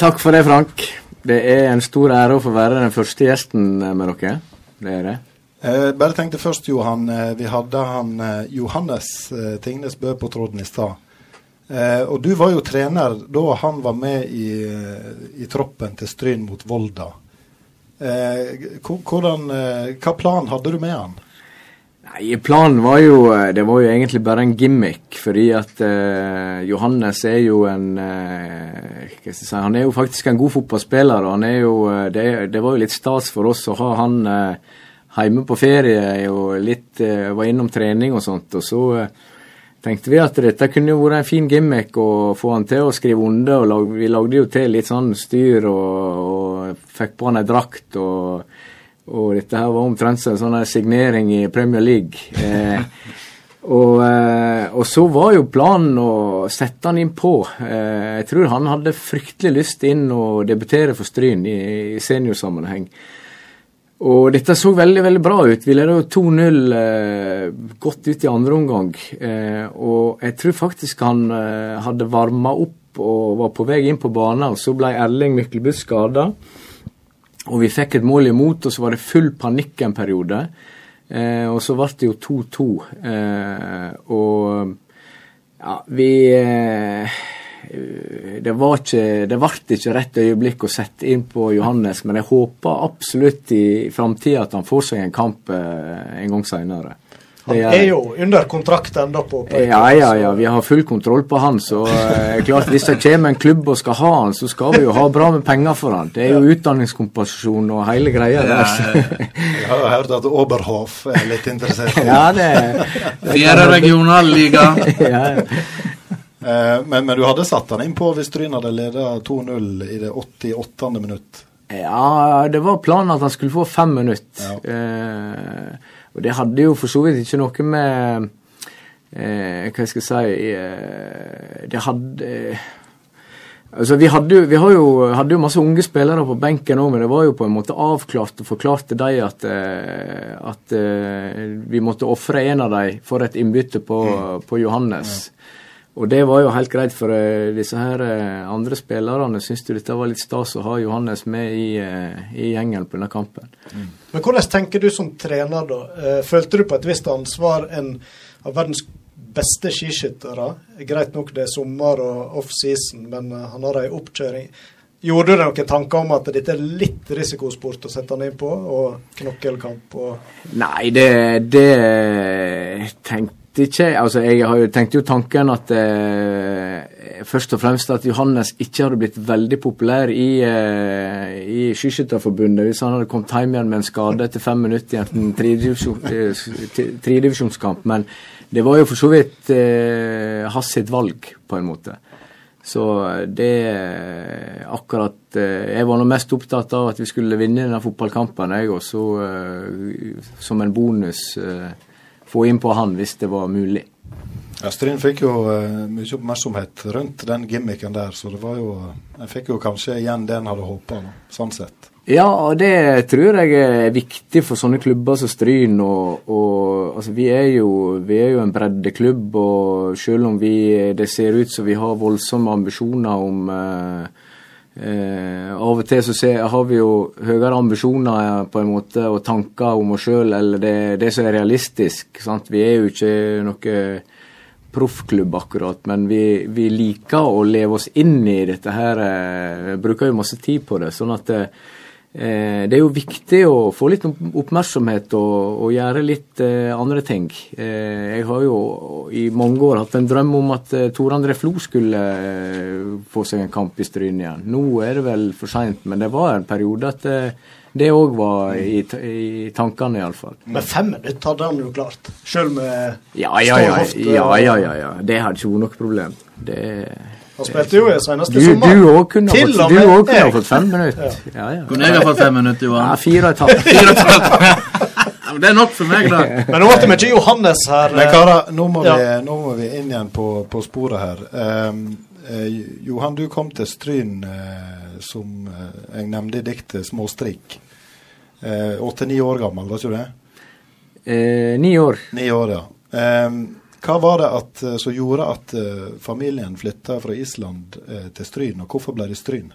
Takk for det, Frank. Det er en stor ære å få være den første gjesten med dere. Det er det. Eh, bare tenkte først, Johan. Eh, vi hadde han eh, Johannes eh, Tingnes Bø på tråden i stad. Eh, og du var jo trener da han var med i, eh, i troppen til Stryn mot Volda. hvordan, hva plan hadde du med han? Nei, Planen var jo eh, Det var jo egentlig bare en gimmick, fordi at eh, Johannes er jo en hva skal jeg si, Han er jo faktisk en god fotballspiller. og han er jo, det, det, var jo litt stas for oss å ha han uh, hjemme på ferie og litt var innom trening og sånt. og så tenkte vi at dette kunne jo vært en fin gimmick å få han til å skrive under. og lag, Vi lagde jo til litt sånn styr og, og fikk på han ei drakt. og og dette her var omtrent en sånn signering i Premier League. Eh, og, eh, og, så var jo planen å sette han inn på. Eh, jeg tror han hadde fryktelig lyst inn og debutere for Stryn i, i seniorsammenheng. Og dette så veldig veldig bra ut. Vi leda 2-0 eh, godt ut i andre omgang. Eh, og jeg tror faktisk han eh, hadde varma opp og var på vei inn på banen, og så ble Erling Myklebust skada. Og vi fikk et mål imot, og så var det full panikk en periode. Eh, og så ble det jo 2-2. Eh, og ja, vi eh, det, var ikke, det ble ikke rett øyeblikk å sette inn på Johannes, men jeg håper absolutt i framtida at han får seg en kamp eh, en gang seinere. Han er jo under kontrakt ennå på, på Ja, ja, ja. Vi har full kontroll på han. Så eh, klart hvis det kommer en klubb og skal ha han, så skal vi jo ha bra med penger for han. Det er jo utdanningskompensasjon og hele greia der. Ja, jeg har hørt at Oberhof er litt interessert. ja, det, det Fjerde regionalliga. ja, ja. Eh, men, men, du hadde satt han inn på hvis Tryn hadde ledet 2-0 i det 88. minutt? Ja, det var planen at han skulle få fem minutter. Ja. Eh, og det hadde jo for så vidt ikke noe med eh, Hva skal jeg si eh, Det hadde eh, Altså, vi, hadde, vi jo, hadde jo masse unge spillere på benken òg, men det var jo på en måte avklart og forklart til dem at, eh, at vi måtte ofre en av dem for et innbytte på, mm. på Johannes. Ja. Og det var jo helt greit, for uh, disse her uh, andre spillerne syntes jo dette var litt stas å ha Johannes med i, uh, i gjengen på denne kampen. Mm. Men hvordan tenker du som trener, da? følte du på et visst ansvar en av verdens beste skiskyttere? Greit nok det er sommer og offseason, men han har ei oppkjøring. Gjorde du deg noen tanker om at dette er litt risikosport å sette han inn på, og knokkelkamp? Og Nei, det, det tenkte ikke Altså, jeg har jo tenkt jo tanken at eh, først og fremst at Johannes ikke hadde blitt veldig populær i, eh, i Skiskytterforbundet hvis han hadde kommet hjem igjen med en skade etter fem minutter i en tredivisjonskamp. Men det var jo for så vidt eh, hans sitt valg, på en måte. Så det akkurat eh, Jeg var nå mest opptatt av at vi skulle vinne denne fotballkampen, jeg, og så eh, som en bonus eh, få inn på han hvis det var mulig. Ja, Stryn fikk jo uh, mye oppmerksomhet rundt den gimmicken der, så det var jo En fikk jo kanskje igjen det en hadde håpa, sånn sett. Ja, og det tror jeg er viktig for sånne klubber som Stryn. Og, og altså, vi, er jo, vi, er jo, en breddeklubb, og selv om vi, det ser ut som vi har voldsomme ambisjoner om uh, Eh, av og til så ser, har vi jo høyere ambisjoner på en måte og tanker om oss sjøl eller det, det, som er realistisk. Sant? Vi er jo ikke noe proffklubb akkurat, men vi, vi, liker å leve oss inn i dette her. Eh, bruker jo masse tid på det. sånn at eh, Eh, det er jo viktig å få litt oppmerksomhet og, og gjøre litt eh, andre ting. Eh, jeg har jo i mange år hatt en drøm om at eh, Tor André Flo skulle eh, få seg en kamp i Stryn igjen. Nå er det vel for seint, men det var en periode at eh, Det òg var i, i tankene, iallfall. Men fem minutter hadde han jo klart, sjøl med ja ja ja, ja, ja, ja, ja. Det hadde ikke vært noe problem. Det han spilte jo i seneste du, sommer. Du òg kunne, fått, du også kunne ha fått fem minutter. Ja. Ja, Kunne jeg ha fått fem minutter, Johan? Ja, fire og et halvt. det er nok for meg, da. Men nå ble vi ikke Johannes her. Men karer, nå, må vi, nå må vi inn igjen på, på sporet her. Um, eh, Johan, du kom til Stryn eh, som eh, jeg nevnte i diktet 'Småstrik'. Åtte-ni år gammel, var ikke du det? Eh, ni år. Ni år, ja. Um, hva var det at, som gjorde at uh, familien flytta fra Island uh, til Stryn, og hvorfor ble det Stryn?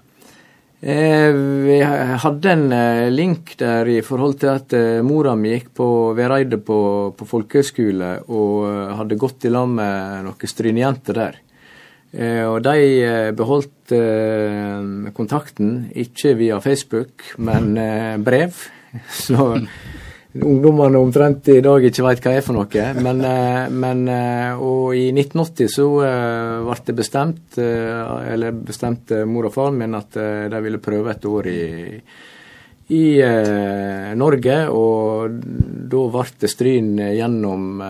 Eh, vi hadde en eh, link der i forhold til at eh, mora mi gikk på Vereide på, på folkehøgskole og hadde gått i lag med noen strynejenter der. og de beholdt kontakten, ikke via Facebook, men brev. Så ungdommene omtrent i dag ikke veit hva er for noe. Men, eh, men eh, og i 1980 så eh, ble det bestemt, eller bestemte mor og faren min at de ville prøve et år i, i Norge. Og da ble det Stryn gjennom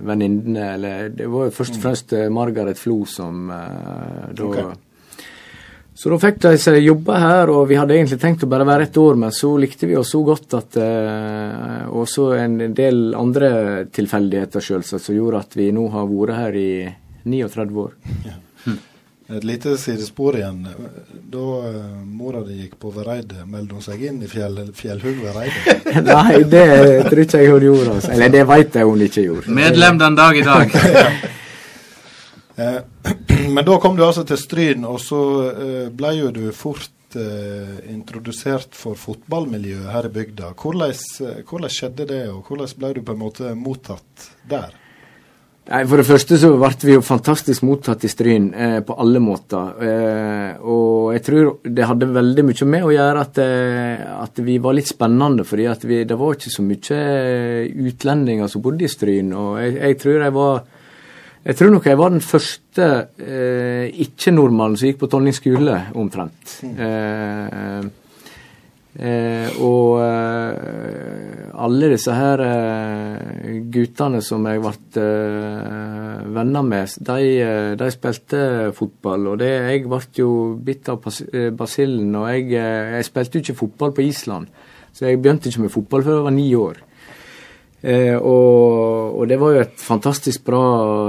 venninnene, eller det var jo først og fremst Margaret Flo som da okay så da fikk de seg jobbe her, og vi hadde egentlig tenkt å bare være et år, men så likte vi oss så godt at eh, Og så en del andre tilfeldigheter, selvsagt, som gjorde at vi nå har vært her i 39 år. Ja. Et lite sidespor igjen. Da uh, mora di gikk på Vereide, meldte hun seg inn i fjell, Fjellhugg Vereide? Nei, det tror ikke jeg hun gjorde. Altså. Eller det vet jeg hun ikke gjorde. Medlem den dag i dag. Eh, men da kom du altså til Stryn, og så eh, ble jo du fort eh, introdusert for fotballmiljøet her i bygda. Hvordan, hvordan, skjedde det, og hvordan ble du på en måte mottatt der? Nei, For det første så ble vi jo fantastisk mottatt i Stryn eh, på alle måter. Eh, og jeg tror det hadde veldig mye med å gjøre at, eh, at vi var litt spennende. fordi vi, det var ikke så mye utlendinger som bodde i Stryn. Og jeg, jeg tror jeg var jeg tror nok jeg var den første eh, ikke-nordmannen som gikk på Tonning skole, omtrent. Mm. Eh, eh, og eh, alle disse her eh, guttene som jeg ble eh, venner med, de, de, spilte fotball. Og det, jeg ble jo bitt av basillen, og jeg, jeg spilte jo ikke fotball på Island. Så jeg begynte ikke med fotball før jeg var ni år. Eh, og, og, det var jo et fantastisk bra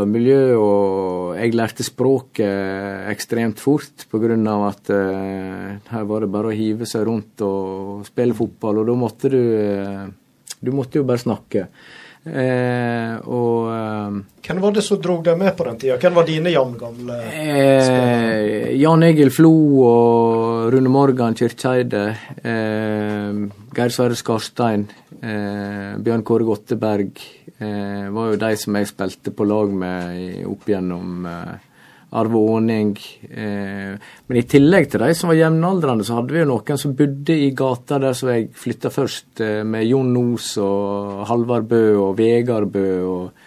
miljø, og jeg lærte språket ekstremt fort pga. at eh, her var det bare å hive seg rundt og spille fotball, og da måtte du eh, Du måtte jo bare snakke. Eh, og eh, Hvem var det som dro deg med på den tida? Hvem var dine jevngamle eh, Jan Egil Flo og Rune Morgan Kirkeide. Eh, Geir Sverre Skarstein. Eh, Bjørn Kåre Gotteberg. Eh, var jo de som jeg spilte på lag med opp gjennom eh, Arve Åning. Eh, men i tillegg til de som var jevnaldrende, så hadde vi jo noen som bodde i gata der som jeg flytta først, eh, med Jon Nos og Halvard Bø og Vegard Bø og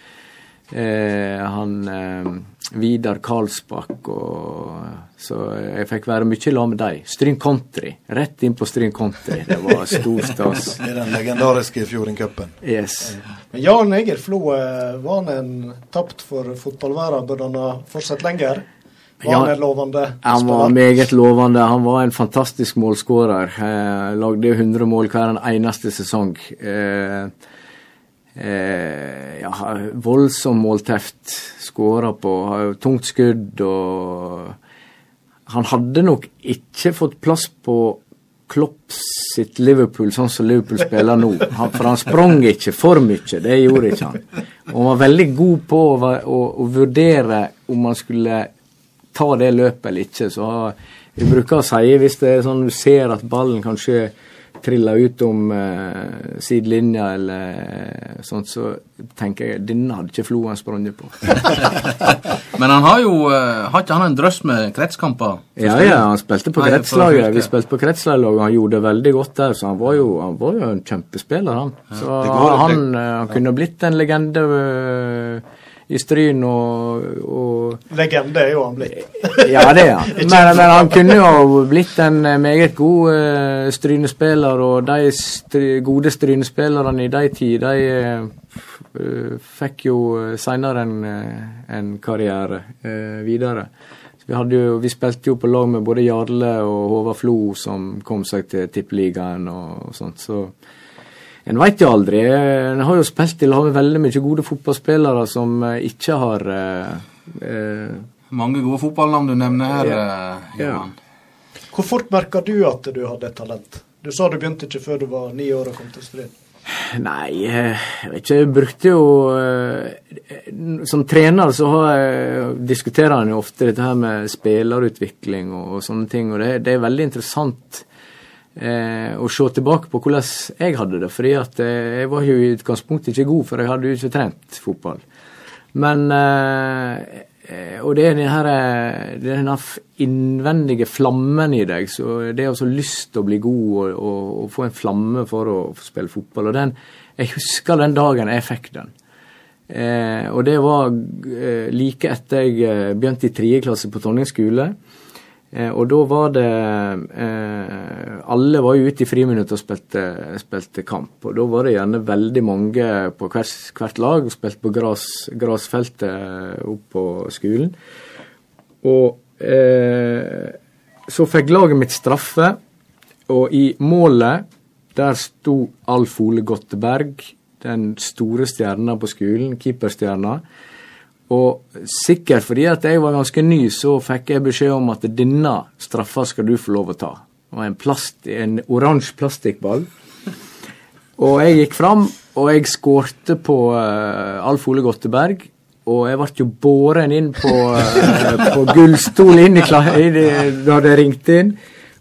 eh, han eh, Vidar Karlsbakk og Så jeg fikk være mye i lag med dem. Stryn Country. Rett inn på Stryn Country. Det var stor stas. I den legendariske Fjordingcupen. Yes. Men Jan Egil Flo, eh, var han en tapt for fotballverden? Burde han ha fortsatt lenger? Var han en lovende Han var meget lovende. Han var en fantastisk målskårer. Eh, lagde 100 mål hver eneste sesong. Eh, eh, ja, voldsom målteft. Skåra på tungt skudd og Han hadde nok ikke fått plass på Klopp sitt Liverpool sånn som Liverpool spiller nå. Han, for han sprang ikke for mye, det gjorde ikke han. Og han var veldig god på å, å, å vurdere om han skulle ta det løpet eller ikke. Så vi bruker å si hvis det er sånn du ser at ballen kanskje triller ut om uh, sidelinja eller sånt, så tenker jeg denne hadde ikke Floen sprunget på. Men han har jo uh, Har ikke han en drøss med kretskamper? Ja, ja, han spilte på kretslaget. Vi spilte på kretslaget, og han gjorde det veldig godt der, så han var jo, han var jo en kjempespiller, han. Så ja, han, han, han kunne blitt en legende. I Stryn og, og Legende er jo han blitt. ja, det er han. Men, men, han kunne jo blitt en meget god uh, Strynespiller, og de stry, gode Strynespillerne i de tid, de uh, fikk jo seinere en, en, karriere uh, videre. Vi, jo, vi, spilte jo på lag med både Jarle og Håvard Flo, som kom seg til Tippeligaen og, og sånt. så en veit jo aldri. En har jo spilt i lag med veldig mye gode fotballspillere som eh, ikke har eh, eh, Mange gode fotballnavn du nevner her, ja. Eh, Johan. Ja. Hvor fort merka du at du hadde et talent? Du sa du begynte ikke før du var ni år og kom til Stryn. Nei, jeg vet ikke. Jeg brukte jo Som trener så har jeg, diskuterer en jo ofte dette her med spillerutvikling og, og sånne ting. Og det, det er veldig interessant eh, og se tilbake på hvordan jeg hadde det. fordi at eh, jeg var jo i utgangspunktet ikke god, for jeg hadde jo ikke trent fotball. Men eh, Og det er denne, eh, denne innvendige flammen i deg. så Det å ha lyst til å bli god og, og, og, få en flamme for å spille fotball. og den, Jeg husker den dagen jeg fikk den. Eh, og det var eh, like etter jeg begynte i tredje klasse på Tonning skole. Eh, og da var det eh, Alle var jo ute i friminutt og spilte, spilte, kamp. Og da var det gjerne veldig mange på hvert, hvert lag og spilte på gras, grasfeltet opp på skolen. Og eh, så fikk laget mitt straffe, og i målet der sto Alf Ole Gotteberg, den store stjerna på skolen, keeperstjerna. Og sikkert fordi at jeg var ganske ny, så fikk jeg beskjed om at denne straffa skal du få lov å ta. Det var en, plast, en oransje plastikkball. Og jeg gikk fram, og jeg skårte på uh, Alf Ole Gotteberg. Og jeg ble jo båren inn på, uh, på gullstol inn i, da det ringte inn.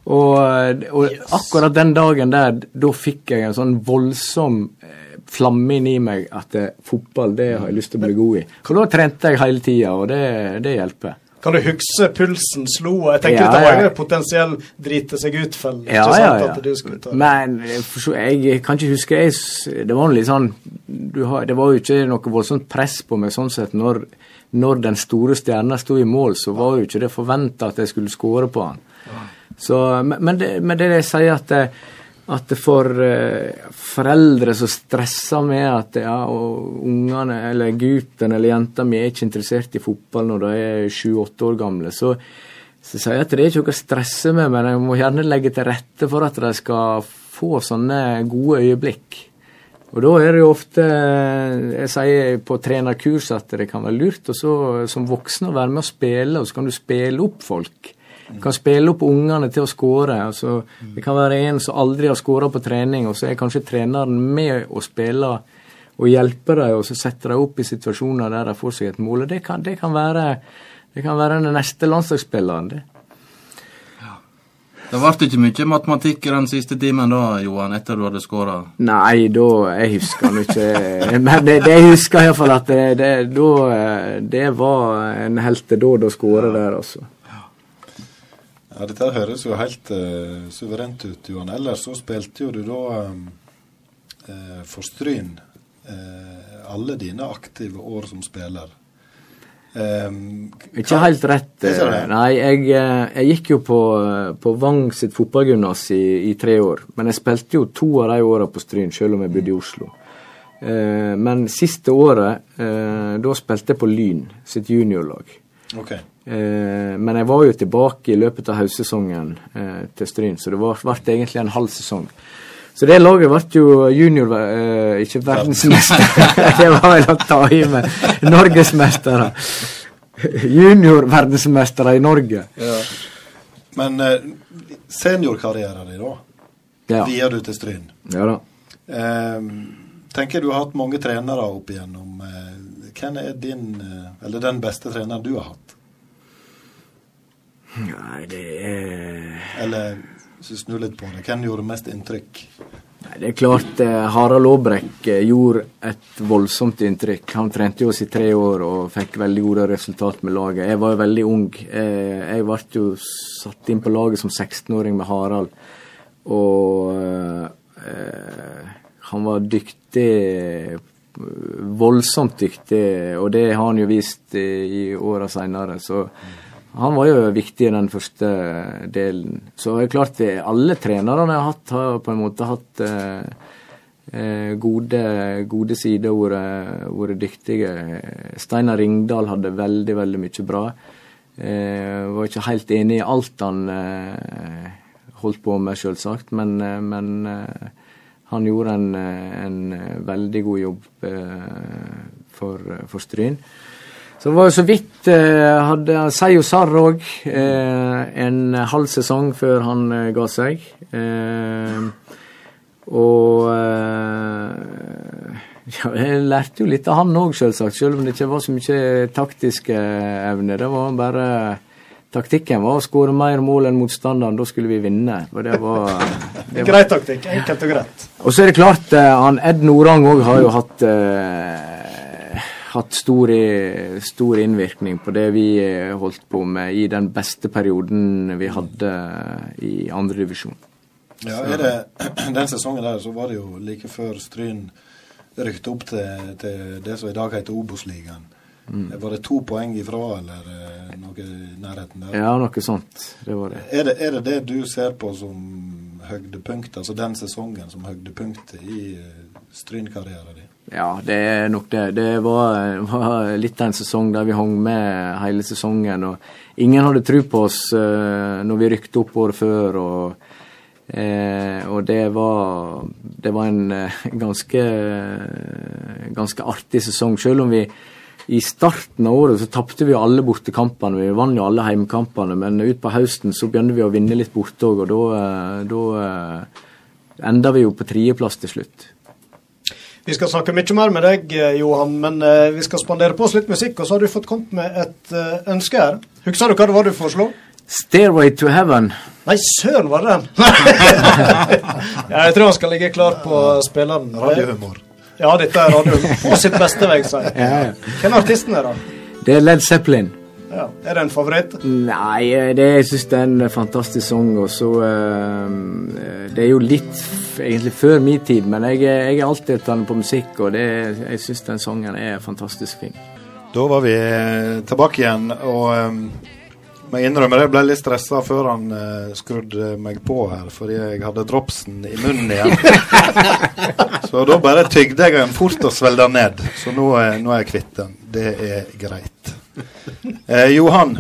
Og, eh, og akkurat den dagen der, da fikk jeg en sånn voldsom uh, flamme inni meg at eh, fotball det har jeg lyst til å bli god i. Og da trente jeg hele tida, og det, det, hjelper. Kan du huske pulsen slo? Jeg tenker ja, det var en potensiell drite seg ut-fell. Ja, ja, ja. Men jeg kan ikke huske jeg, Det var litt sånn har, Det var jo ikke noe voldsomt press på meg sånn sett. Når, når den store stjerna sto i mål, så var jo ikke det forventa at jeg skulle skåre på han. Så, men, det, men det jeg sier at eh, at for eh, foreldre som stresser med at ja, ungene, eller gutten eller jenta mi er ikke interessert i fotball når de er sju-åtte år gamle, så, så sier jeg at det er ikke noe å stresse med, men jeg må gjerne legge til rette for at de skal få sånne gode øyeblikk. Og da er det jo ofte Jeg sier på trenerkurs at det kan være lurt og så, som voksen å være med og spille, og så kan du spille opp folk. Kan spille opp ungene til å skåre. Altså, det kan være en som aldri har skåra på trening, og så er kanskje treneren med å spille og hjelpe dem, og så setter de opp i situasjoner der de får seg et mål. Det kan, det kan, være, det kan være den neste landslagsspilleren. det. Det ble ikke mye matematikk i den siste timen da, Johan, etter du hadde skåra? Nei, da Jeg husker han ikke Men det, det jeg husker iallfall at det, det, da, det var en heltedåd å skåre der, altså. Ja, Dette høres jo helt uh, suverent ut, Johan. Ellers så spilte jo du da um, uh, for Stryn uh, alle dine aktive år som spiller. Um, ikke helt rett. Nei, jeg, jeg, gikk jo på, på Vang sitt fotballgymnas i, i, tre år. Men jeg spilte jo to av de åra på Stryn, selv om jeg bodde i Oslo. men siste året, da spilte jeg på Lyn sitt juniorlag. Okay. Eh, men jeg var jo tilbake i løpet av høstsesongen eh, til Stryn, så det ble egentlig en halv sesong. Så det laget ble jo junior, eh, ikke verdensmester. det var vel å ta i med norgesmestere. Juniorverdensmestere i Norge. Ja. Men eh, seniorkarrieren din, da? Ja. Vier du til Stryn? Ja da. Eh, tenker du har hatt mange trenere opp igjennom. Eh, hvem er din, eh, eller den beste treneren du har hatt? Nei, det er Eller snur litt på det, hvem gjorde mest inntrykk? Nei, Det er klart eh, Harald Aabrekk eh, gjorde et voldsomt inntrykk. Han trente oss i tre år og fikk veldig gode resultat med laget. Jeg var jo veldig ung. Eh, jeg ble jo satt inn på laget som 16-åring med Harald. Og eh, han var dyktig voldsomt dyktig, og det har han jo vist i, i åra seinere. Så han var jo viktig i den første delen. Så det er klart vi, alle trenerne har, hatt, har på en måte hatt eh, eh gode, gode sider, og vært dyktige. Steinar Ringdal hadde veldig, veldig mye bra. Eh, var ikke helt enig i alt han eh, holdt på med, selvsagt, men, eh, men eh, han gjorde en, en, veldig god jobb for, for Stryn. Så det var jo så vidt eh, hadde Seio Sarr òg eh, en halv sesong før han eh, ga seg. Eh, og eh, ja, jeg lærte jo litt av han òg, selvsagt. Selv om det ikke var så mye taktiske evner. Det var bare Taktikken var å skåre mer mål enn motstanderen. Da skulle vi vinne. Det var, det var... Grei taktikk. Enkelt og greit. Og så er det klart, eh, han Ed Norang òg har jo hatt hatt stor, stor, innvirkning på det vi eh, holdt på med i den beste perioden vi hadde i andredivisjon. Ja, er det, Den sesongen der så var det jo like før Stryn rykte opp til, til det som i dag heter Obos-ligaen. Mm. Var det to poeng ifra, eller eh, noe i nærheten der? Ja, noe sånt. Det var det. Er det er det, det du ser på som høydepunkt, altså den sesongen som høydepunktet i eh, Stryn-karrieren din? Ja, det er nok det. Det var, var, litt av en sesong der vi hang med hele sesongen. og Ingen hadde tro på oss når vi rykte opp året før. og, uh, og det var, det var en uh, ganske, ganske artig sesong. Selv om vi i starten av året så tapte vi alle bortekampene. Vi vant jo alle heimekampene, men utpå høsten så begynte vi å vinne litt borte òg, og da enda vi jo på tredjeplass til slutt. Vi skal snakke mye mer med deg, eh, Johan, men eh, vi skal spandere på oss litt musikk. Og så har du fått kommet med et eh, ønske her. Husker du hva det var du foreslo? 'Stairway to Heaven'. Nei, søren var det den! jeg tror han skal ligge klar på spilleren. Radiohumor. Ja, dette er radioen På sitt beste, vil jeg si. Ja, ja. Hvem er artisten her, da? Det er Led Zeppelin. Ja. Er det en favoritt? Nei, det, jeg syns det er en fantastisk sang. Og så uh, Det er jo litt egentlig før min tid, men jeg, jeg er alltid den på musikk, og det, jeg syns den sangen er fantastisk fin. Da var vi eh, tilbake igjen, og um, må innrømmer jeg ble litt stressa før han uh, skrudde meg på her, fordi jeg hadde dropsen i munnen igjen. så da bare tygde jeg den fort og svelga ned. Så nå, nå er jeg kvitt den. Det er greit. Eh, Johan,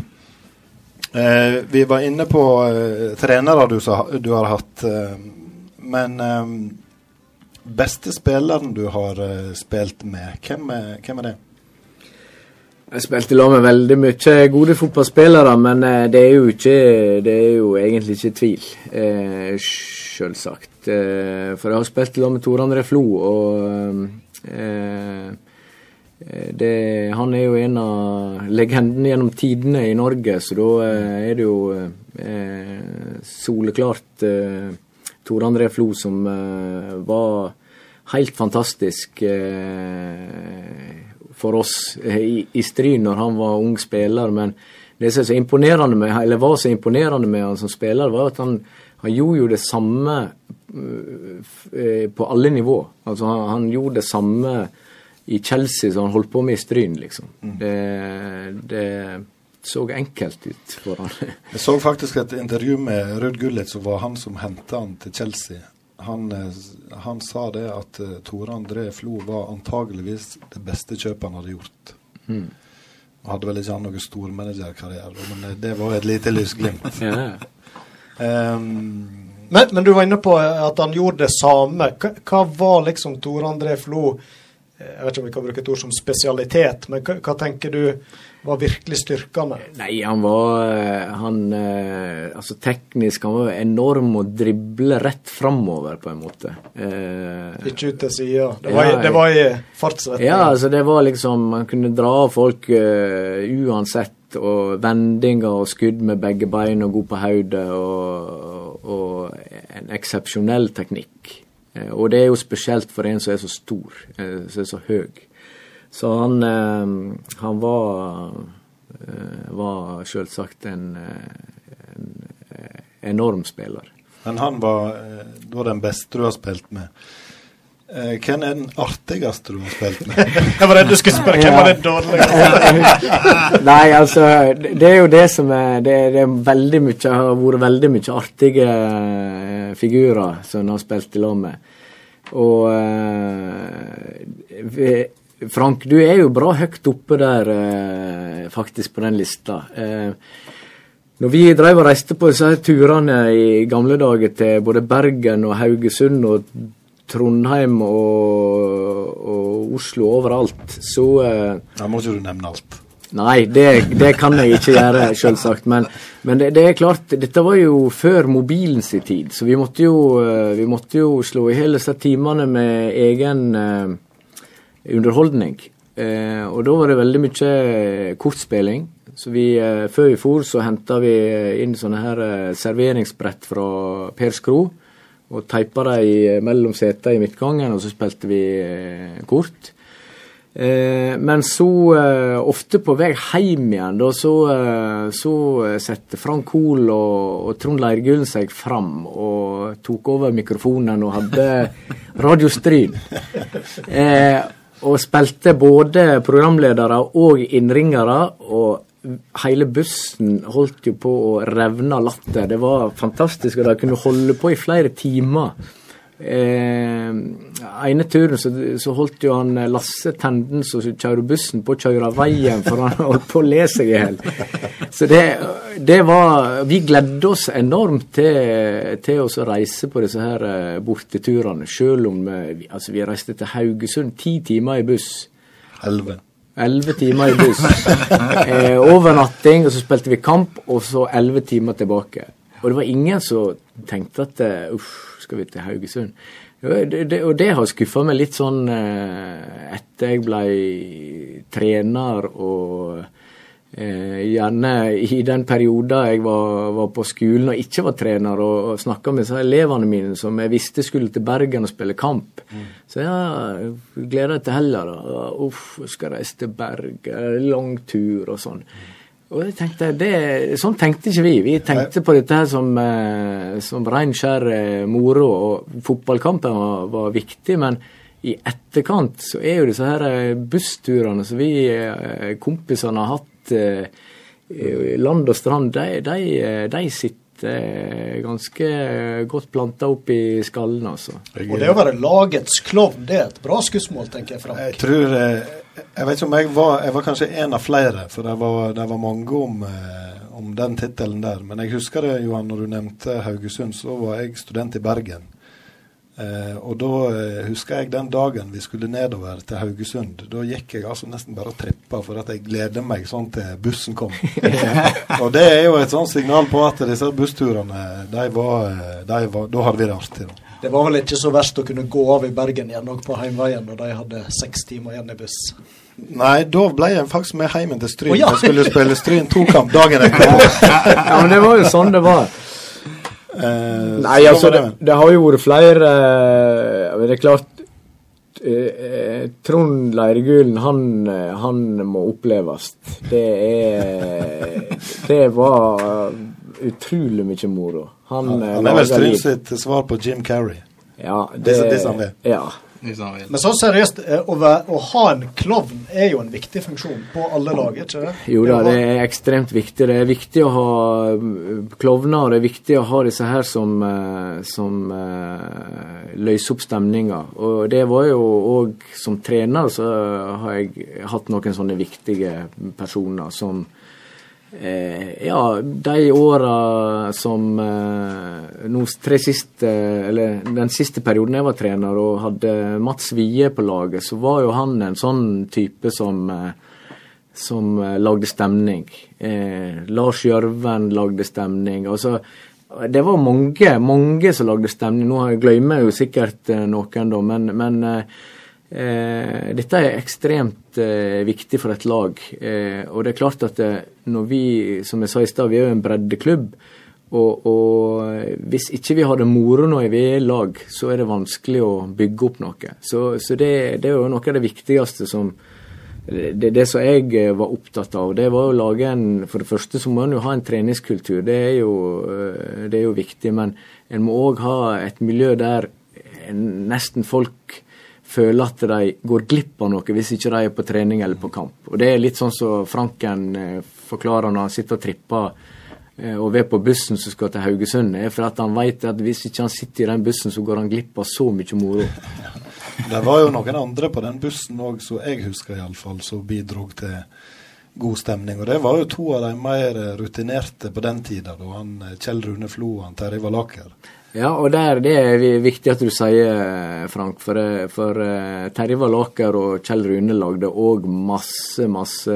eh, vi var inne på eh, trenere du, du, har hatt. Eh, men eh, beste spilleren du har spilt med, hvem er, hvem er det? Jeg spilte lag med veldig mye gode fotballspillere, men det er jo, ikke, det er jo egentlig ikke tvil. Eh, Selvsagt. for jeg har spilt lag med Tor André Flo, og eh, Eh, det, han er jo en av legendene gjennom tidene i Norge, så da eh, er det jo eh, soleklart eh, Tor André Flo som eh, var helt fantastisk eh, for oss i, i Stryn når han var ung spiller. Men det som er så imponerende med, eller var så imponerende med han som spiller, var at han, han gjorde jo det samme på alle nivå. Altså han, han gjorde det samme i Chelsea som han holdt på med i Stryn, liksom. Mm. Det, det, så enkelt ut for han. Jeg så faktisk et intervju med Ruud Gullit, som var han som henta han til Chelsea. Han, eh, han, sa det at uh, Tore André Flo var antageligvis det beste kjøpet han hadde gjort. Mm. Han hadde vel ikke han noen stormanagerkarriere, men eh, det var et lite lysglimt. ja. um, men, men, du var inne på at han gjorde det samme. Hva, hva var liksom Tore André Flo jeg vet ikke om vi kan bruke et ord som spesialitet, men hva, hva tenker du var virkelig styrkende? Nei, han var eh, han, eh, Altså teknisk, han var enorm og drible rett framover, på en måte. Eh, ikke ut til sida. Det, ja, det, var i fartsretning. Ja, altså det var liksom Man kunne dra av folk uh, uansett. Og vendinger og skudd med begge bein og god på hodet. Og, og en eksepsjonell teknikk. Og det er jo spesielt for en som er så stor, som er så høy. Så han, eh, han var, var selvsagt en, en enorm spiller. Men han var da den beste du har spilt med. Eh, hvem er den artigste du har spilt med? jeg var redd du skulle spørre hvem var den dårligste? Nei, altså, det er jo det som er Det, det er veldig mye, har vært veldig mye artige eh, figurer som han har spilt i lag med. Og uh, Frank, du er jo bra høyt oppe der, eh, faktisk, på den lista. Eh, når vi drev og reiste på disse turene i gamle dager til både Bergen og Haugesund og Trondheim og, og Oslo overalt, så eh, Da må ikke du nevne alt. Nei, det, det kan jeg ikke gjøre, selvsagt. Men, men det, det, er klart, dette var jo før mobilens tid, så vi måtte jo, eh, vi måtte jo slå i hele disse timene med egen uh, underholdning. Eh, og da var det veldig mye kortspilling. Så vi, eh, før vi for, så henta vi inn sånne her serveringsbrett fra Per Skro og teipa dem mellom setene i midtgangen, og så spilte vi eh, kort. Eh, men så, eh, ofte på vei hjem igjen, da, så, eh, så setter Frank Hoel og, og Trond Leirgulen seg fram og tok over mikrofonen og hadde Radio Stryn. Eh, og spilte både programledere og innringere. og hele bussen holdt jo på å revne av latter. Det var fantastisk, og de kunne holde på i flere timer. Eh, ene turen så, så, holdt jo han Lasse Tenden som kjører bussen, på å kjøre veien, for han holdt på å le seg i hjel. Så det, det, var Vi gledde oss enormt til, til å reise på disse her eh, borteturene, selv om vi, altså, vi reiste til Haugesund ti timer i buss. Elleve. Elleve timer i buss. Eh, overnatting, og så spilte vi kamp, og så elleve timer tilbake. Og det var ingen som tenkte at eh, uff, skal vi til Haugesund? Det, det, og det har skuffa meg litt sånn eh, etter jeg ble trener og Eh, gjerne i den perioden jeg var, var, på skolen og ikke var trener, og, og snakka med elevene mine som jeg visste skulle til Bergen og spille kamp. Mm. Så ja, gleder jeg til heller. Uff, skal reise til Bergen, lang tur og sånn. Og jeg tenkte, det, Sånn tenkte ikke vi. Vi tenkte på dette her som, eh, som rein skjær eh, moro. og Fotballkampen var, var viktig, men i etterkant så er jo disse her eh, bussturene som vi kompisene har hatt land og strand, de, de, de sitter ganske godt planta opp i skallen, altså. Og det å være lagets klovn, det er et bra skussmål, tenker jeg. Frank. Jeg tror eh, Jeg vet ikke om jeg var Jeg var kanskje en av flere, for det var, det var mange om, eh, om den tittelen der. Men jeg husker det, Johan, når du nevnte Haugesund, så var jeg student i Bergen. Eh, og da eh, husker jeg den dagen vi skulle nedover til Haugesund. Da gikk jeg altså nesten bare og trippa for at jeg gleder meg sånn til bussen kom. og det er jo et sånt signal på at disse bussturene, de var, eh, de var, da hadde vi det artig. Da. Det var vel ikke så verst å kunne gå av i Bergen igjen og på heimveien når de hadde seks timer igjen i buss? Nei, da ble jeg faktisk med hjem til Stryn. Oh, ja. Jeg skulle spille Stryn to-kamp dagen etter. ja, men det var jo sånn det var. Eh, Nei, altså, det, det, har jo vært flere uh, Det er klart uh, Trond Leiregulen, han, han, må oppleves. Det er Det var utrolig mye moro. Han, han, han er vel Stryn sitt svar på Jim Carrey. Ja, det, det, det, det ja. Men så seriøst, eh, å, være, å, ha en klovn er jo en viktig funksjon på alle lag, ikke det? Jo da, det er ekstremt viktig. Det er viktig å ha mm, klovner, og det er viktig å ha disse her som, eh, som uh, løser opp stemninga. Og det var jo òg Som trener så har jeg hatt noen sånne viktige personer som Eh, ja, de åra som eh, tre siste, eller Den siste perioden jeg var trener og hadde Mats Wie på laget, så var jo han en sånn type som, eh, som eh, lagde stemning. Eh, Lars Gjørven lagde stemning. Altså, det var mange, mange som lagde stemning. Nå glemmer jeg jo sikkert eh, noen, da, men, men Eh, dette er ekstremt eh, viktig for et lag. Eh, og det er klart at eh, når vi, som jeg sa i stad, vi er jo en breddeklubb. Og, og, hvis ikke vi har det moro er i lag, så er det vanskelig å bygge opp noe. Så, så det, det, er jo noe av det viktigste som det, det som jeg eh, var opptatt av, det var å lage en For det første så må en jo ha en treningskultur. Det er jo, eh, det er jo viktig. Men en må òg ha et miljø der nesten folk føler at de går glipp av noe hvis ikke de er på trening eller på kamp. Og Det er litt sånn som Franken eh, forklarer når han sitter og tripper eh, og er på bussen som skal til Haugesund. er for at han vet at hvis ikke han sitter i den bussen, så går han glipp av så mye moro. Det var jo noen andre på den bussen òg, som jeg husker iallfall, som bidro til god stemning. Og det var jo to av de mer rutinerte på den tida, da han Kjell Rune Flo og Terje Valaker. Ja, og der, det er viktig at du sier, Frank. For, for uh, Terje Valaker og Kjell Rune lagde òg masse, masse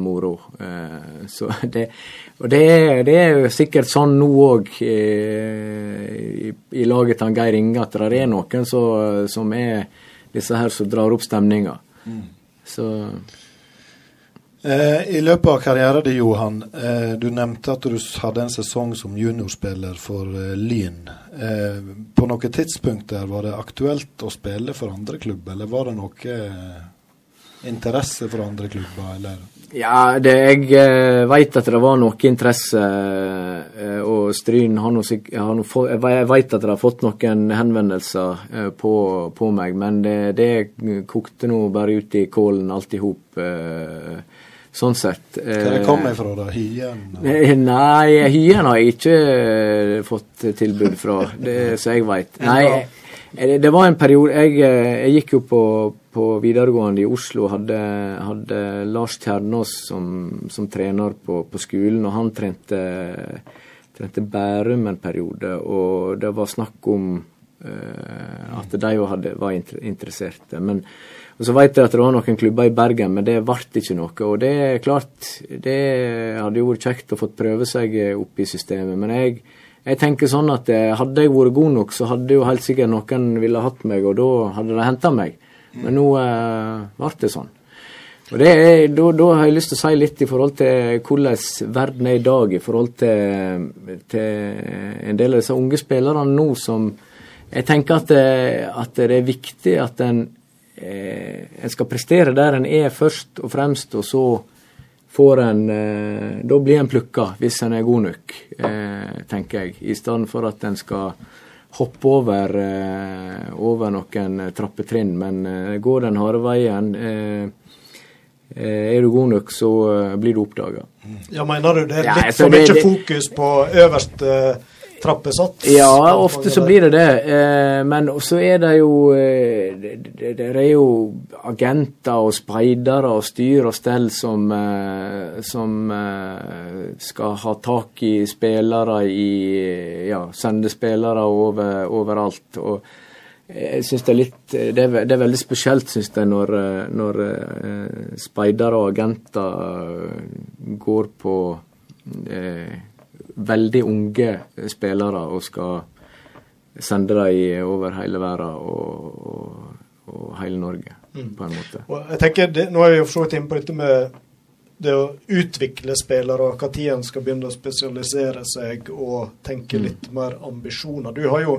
moro. Uh, så det, og det er, det er sikkert sånn nå òg uh, i, i, laget til Geir Inge, at det er noen så, som er disse her som drar opp stemninga. Mm. Så Eh, I løpet av karrieren din, Johan, eh, du nevnte at du hadde en sesong som juniorspiller for eh, Lyn. Eh, på noen tidspunkter var det aktuelt å spille for andre klubber, eller var det noe eh, interesse for andre klubber, eller? Ja, det, jeg eh, veit at det var noe interesse, eh, og Stryn har noe, har Jeg veit at det har fått noen henvendelser eh, på, på, meg, men det, det kokte nå bare ut i kålen alt i hop. Eh, sånn sett. Hva det kommer fra, da? Hyen? Eh, nei, hyen har jeg ikke eh, fått tilbud fra, det så jeg veit. Nei, eh, det var en periode Jeg, jeg gikk jo på, på, videregående i Oslo, hadde, hadde Lars Tjernås som, som, trener på, på, skolen, og han trente, trente Bærum en periode, og det var snakk om uh, at de òg var interesserte. Men og Så vet jeg at det var noen klubber i Bergen, men det ble ikke noe. Og det er klart, det hadde jo vært kjekt å få prøve seg opp i systemet. Men jeg, jeg tenker sånn at eh, hadde jeg vært god nok, så hadde jo helt sikkert noen ville hatt meg, og da hadde de henta meg. Men nå eh, ble det sånn. Og det er, da, da, har jeg lyst til å si litt i forhold til hvordan verden er i dag, i forhold til, til en del av disse unge spillerne nå som Jeg tenker at det, at det er viktig at en eh, en skal prestere der en er først og fremst, og så får en eh, Da blir en plukka hvis en er god nok, eh, tenker jeg. I stedet for at en skal hoppe over, eh, over noen trappetrinn. Men eh, går den harde veien eh, er du god nok, så blir du oppdaga. Ja, mener du det er litt for mye fokus på øverste trappesats? Ja, ofte så blir det det. Eh, men så er det jo eh, Det er jo agenter og speidere og styr og stell som, eh, som skal ha tak i spillere i Ja, sende spillere over, overalt. og jeg synes det er litt Det er, det er veldig spesielt, syns jeg, når, når speidere og agenter går på eh, veldig unge spillere og skal sende dem over hele verden og, og, og hele Norge, mm. på en måte. Og jeg tenker, det, Nå er vi jo for så vidt inne på dette med det å utvikle spillere, og når en skal begynne å spesialisere seg og tenke mm. litt mer ambisjoner. Du har jo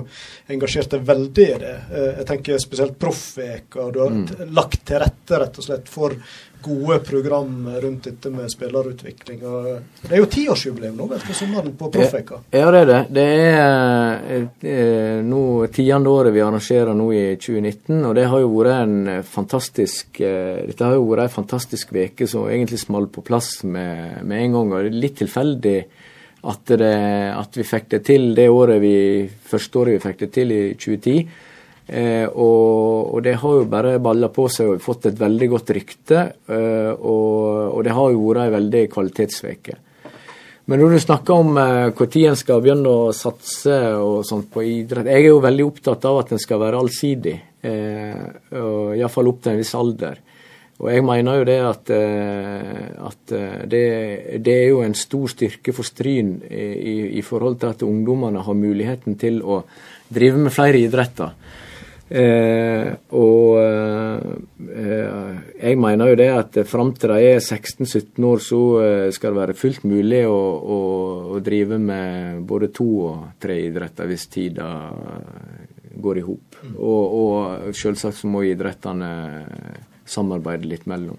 engasjert deg veldig i det. Eh, jeg tenker spesielt Proffveka. Du har mm. lagt til rette rett og slett for gode program rundt dette med spillerutvikling. det er jo tiårsjubileum nå vet du, sommeren på Proffveka. Ja, det er det. Det er eh, nå tiende året vi arrangerer nå i 2019, og det har jo vært en fantastisk eh, Dette har jo vært ei fantastisk uke som egentlig smalt på plass med, med, en gang. og det er Litt tilfeldig at, det, at vi fikk det til det året vi, første året vi fikk det til, i 2010. Eh, og, og, det har jo bare balla på seg og fått et veldig godt rykte. Eh, og, og, det har jo vært ei veldig kvalitetsveke. Men når du snakker om når eh, en skal begynne å satse og sånt på idrett Jeg er jo veldig opptatt av at en skal være allsidig. Eh, Iallfall opp til en viss alder. Og jeg mener jo det at, eh, at eh, det, det, er jo en stor styrke for Stryn i, i forhold til at ungdommene har muligheten til å drive med flere idretter. Eh, og eh, jeg mener jo det at fram til de er 16-17 år, så eh, skal det være fullt mulig å, å, å, drive med både to og tre idretter hvis tida går i hop. Mm. Og, og selvsagt så må idrettene samarbeide litt mellom.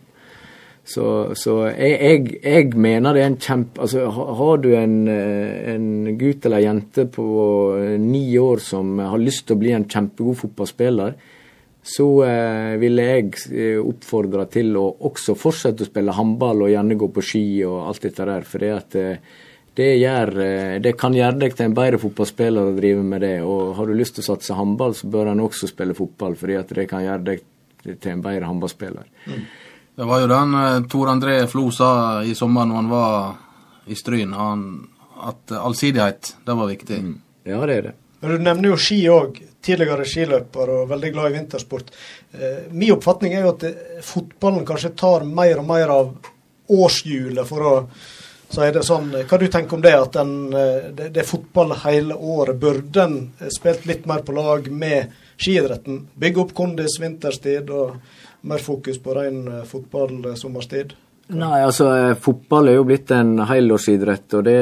Så, så jeg, jeg, jeg, mener det er en kjempe Altså, har du en, eh, en, gutt eller jente på ni år som har lyst til å bli en kjempegod fotballspiller, så eh, ville jeg eh, oppfordre til å også fortsette å spille håndball og gjerne gå på ski og alt dette der. For det, at, eh, det, gjør, eh, det kan gjøre deg til en bedre fotballspiller å drive med det. Og har du lyst til å satse håndball, så bør en også spille fotball, at det kan gjøre deg til en bedre håndballspiller. Mm. Det var jo den uh, Tor André Flo sa i sommer når han var i Stryn, at allsidighet, det var viktig. Mm. Ja, det er det. Men Du nevner jo ski òg tidligere skiløper og veldig glad i vintersport. Eh, min oppfatning er jo at det, fotballen kanskje tar mer og mer av årshjulet, for å si det sånn. Hva du tenker om det, at den, eh, det, det, er fotball hele året? Burde en spilt litt mer på lag med skiidretten? Bygge opp kondis vinterstid og mer fokus på ren eh, fotball sommerstid? Nei, altså fotball er jo blitt en helårsidrett, og det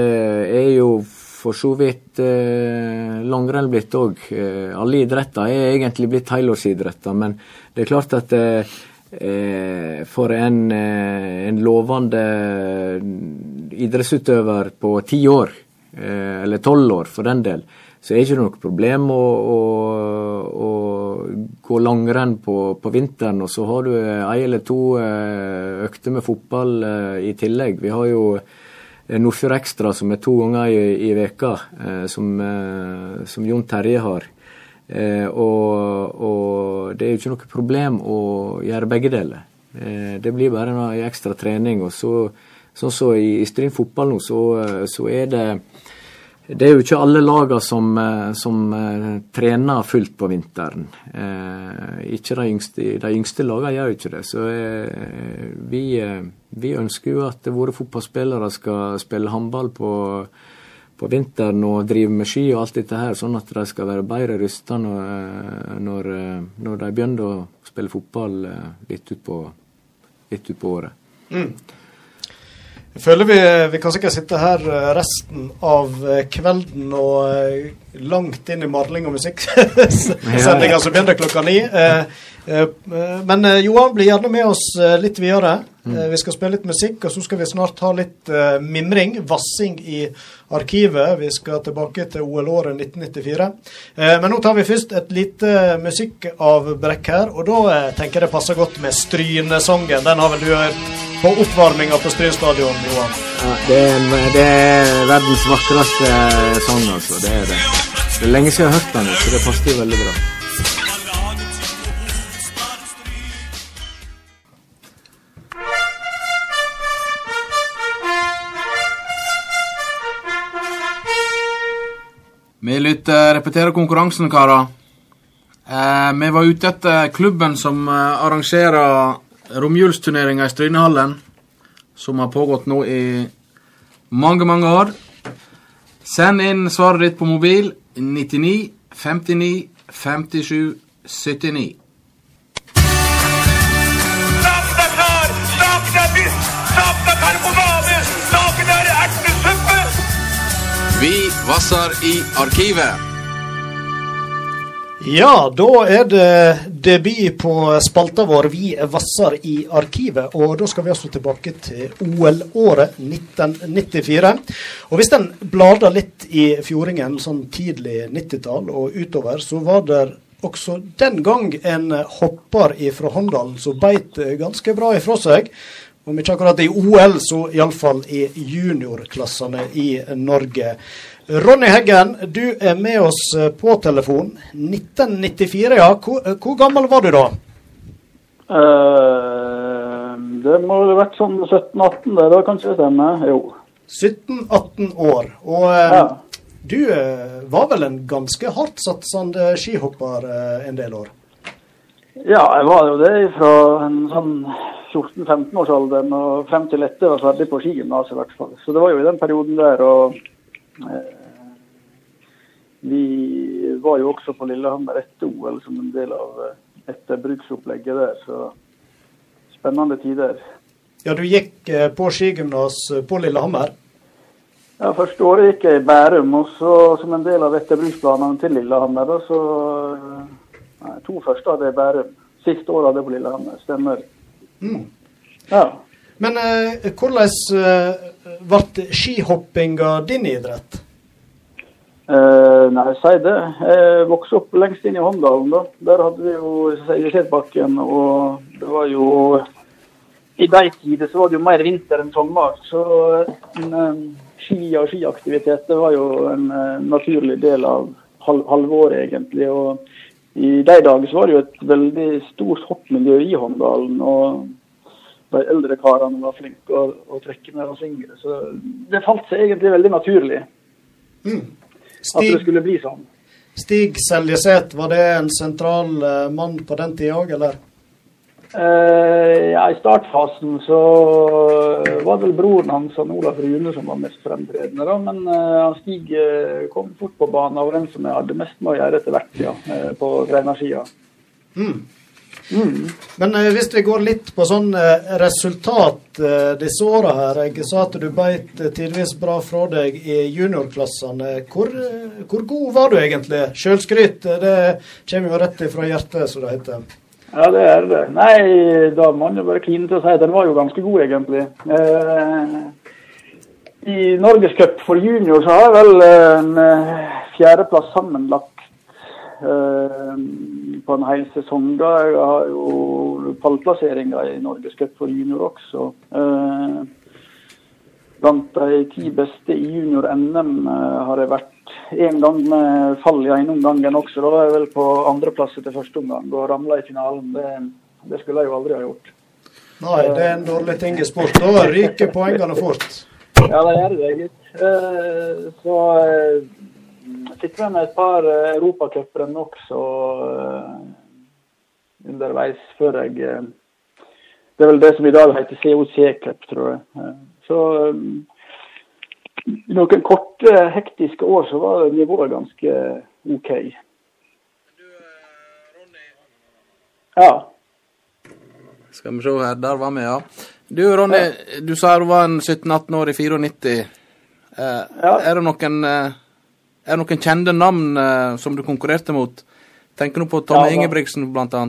er jo for så vidt eh, langrenn blitt òg. Eh, alle idretter er egentlig blitt helårsidretter, men det er klart at eh, eh for en, eh, en, lovende idrettsutøver på ti år, eh, eller tolv år for den del, så er det ikke noe problem å, å, å gå langrenn på, på, vinteren, og så har du ei eller to økter med fotball i tillegg. Vi har jo Eh, Nordfjord Ekstra, som er to ganger i, i veka, eh, som, eh, som, Jon Terje har. Eh, og, og, det er jo ikke noe problem å gjøre begge deler. Eh, det blir bare en ekstra trening. og så, Sånn som så i, i Stryn fotball nå, så, så er det det er jo ikke alle lagene som, eh, som uh, trener fullt på vinteren. Uh, ikke de yngste, yngste lagene gjør jo ikke det. Så vi, vi, ønsker jo at våre fotballspillere skal spille håndball på, på, vinteren og drive med ski og alt dette her, sånn at de skal være bedre rusta når, når, de begynner å spille fotball litt utpå ut på året. Mm. Jeg føler vi, vi, kan sikkert sitte her eh, resten av eh, kvelden og eh, langt inn i marling og musikksendinga som begynner klokka ni. Men Johan blir gjerne med oss litt videre. Mm. Vi skal spille litt musikk, og så skal vi snart ha litt mimring, vassing i arkivet. Vi skal tilbake til OL-året 1994. Men nå tar vi først et lite musikkavbrekk her, og da tenker jeg det passer godt med Strynesongen. Den har vel du hørt? på oppvarminga på Stryn stadion, Johan? Ja, det, er, det er verdens vakreste sang, altså. Det er det. Det er lenge siden jeg har hørt den, så det passer veldig bra. Vi lytter repeterer konkurransen, karer. Eh, vi var ute etter klubben som eh, arrangerer romjulsturneringa i Strynehallen, som har pågått nå i mange, mange år. Send inn svaret ditt på mobil 99 59 57 79. Vi vasser i arkivet. Ja, da er det debut på spalta vår Vi vasser i arkivet. Og da skal vi altså tilbake til OL-året 1994. Og hvis en blader litt i fjordingen sånn tidlig 90-tall og utover, så var det også den gang en hopper fra Håndalen som beit ganske bra ifra seg. Om ikke akkurat i OL, så iallfall i juniorklassene i Norge. Ronny Heggen, du er med oss eh, på telefon. 1994, ja. Hvor, eh, hvor gammel var du da? Uh, det må ha vært sånn 17-18, det da kanskje stemme? Jo. 17-18 år. Og uh, ja. du uh, var vel en ganske hardtsatsende skihopper en del år? Ja, jeg var jo det fra en sånn 14-15-årsalderen og frem til etter var ferdig på skigymnaset i hvert fall. Så det var jo i den perioden der. og vi var jo også på Lillehammer etter OL som en del av eh, etterbruksopplegget der, så spennende tider. Ja, Du gikk eh, på skigymnas eh, på Lillehammer? Ja, Første året gikk jeg i Bærum, og så som en del av etterbruksplanene til Lillehammer. da, så nei, To første hadde jeg i Bærum. Siste året hadde jeg på Lillehammer. Stemmer. Mm. Ja. Men eh, hvordan eh, ble skihoppinga din idrett? Eh, nei, si det. Jeg vokste opp lengst inn i Håndalen. da. Der hadde vi jo Seilskjedbakken, og det var jo I de tider så var det jo mer vinter enn sommer. Så en, en, ski og skiaktivitet det var jo en en naturlig del av hal halvåret, egentlig. og i de dager så var det jo et veldig stort hoppmiljø i Håndalen. og de eldre karene var flinke å, å trekke med oss yngre. Så det falt seg egentlig veldig naturlig. Mm. Stig, at det skulle bli sånn. Stig Seljeseth, var det en sentral uh, mann på den tida òg, eller? Uh, ja, I startfasen så var det vel broren hans, han Olaf Rune, som var mest fremtredende. Da. Men uh, Stig kom fort på banen og var den som jeg hadde mest med å gjøre etter hvert, ja, på trenersida. Mm. Mm. Men eh, hvis vi går litt på sånn eh, resultat eh, disse åra her. Jeg sa at du beit eh, tidvis bra fra deg i juniorklassene. Hvor, eh, hvor, god var du egentlig? Sjølskryt, det kommer jo rett ifra hjertet, som det heter. Ja, det er det. Nei, da må man jo bare kline til å si at den var jo ganske god, egentlig. Eh, I Norgescup for junior så har jeg vel en fjerdeplass sammenlagt Eh, på en hel sesong. da. Jeg har jo pallplasseringer i Norgescup for junior også. Eh, blant de ti beste i junior-NM eh, har jeg vært én gang med fall i ene omgangen også. Da var jeg vel på andreplass etter første omgang og ramla i finalen. Det, det, skulle jeg jo aldri ha gjort. Nei, det er en dårlig ting i sport. Da ryker poengene fort. Ja, det gjør det, gitt. Så fikk med et par uh, europacuprenn også underveis før jeg Det er vel det som i dag heter COC-cup, tror jeg. Så noen korte, hektiske år så var nivået ganske OK. Ja. Skal vi se her, der var vi, ja. Du Ronny, du sa du var en 17-18 år i 94. Eh, ja. Er det noen eh, er det noen kjente navn eh, som du konkurrerte mot? Tenker du på Tomme ja, Ingebrigtsen bl.a.?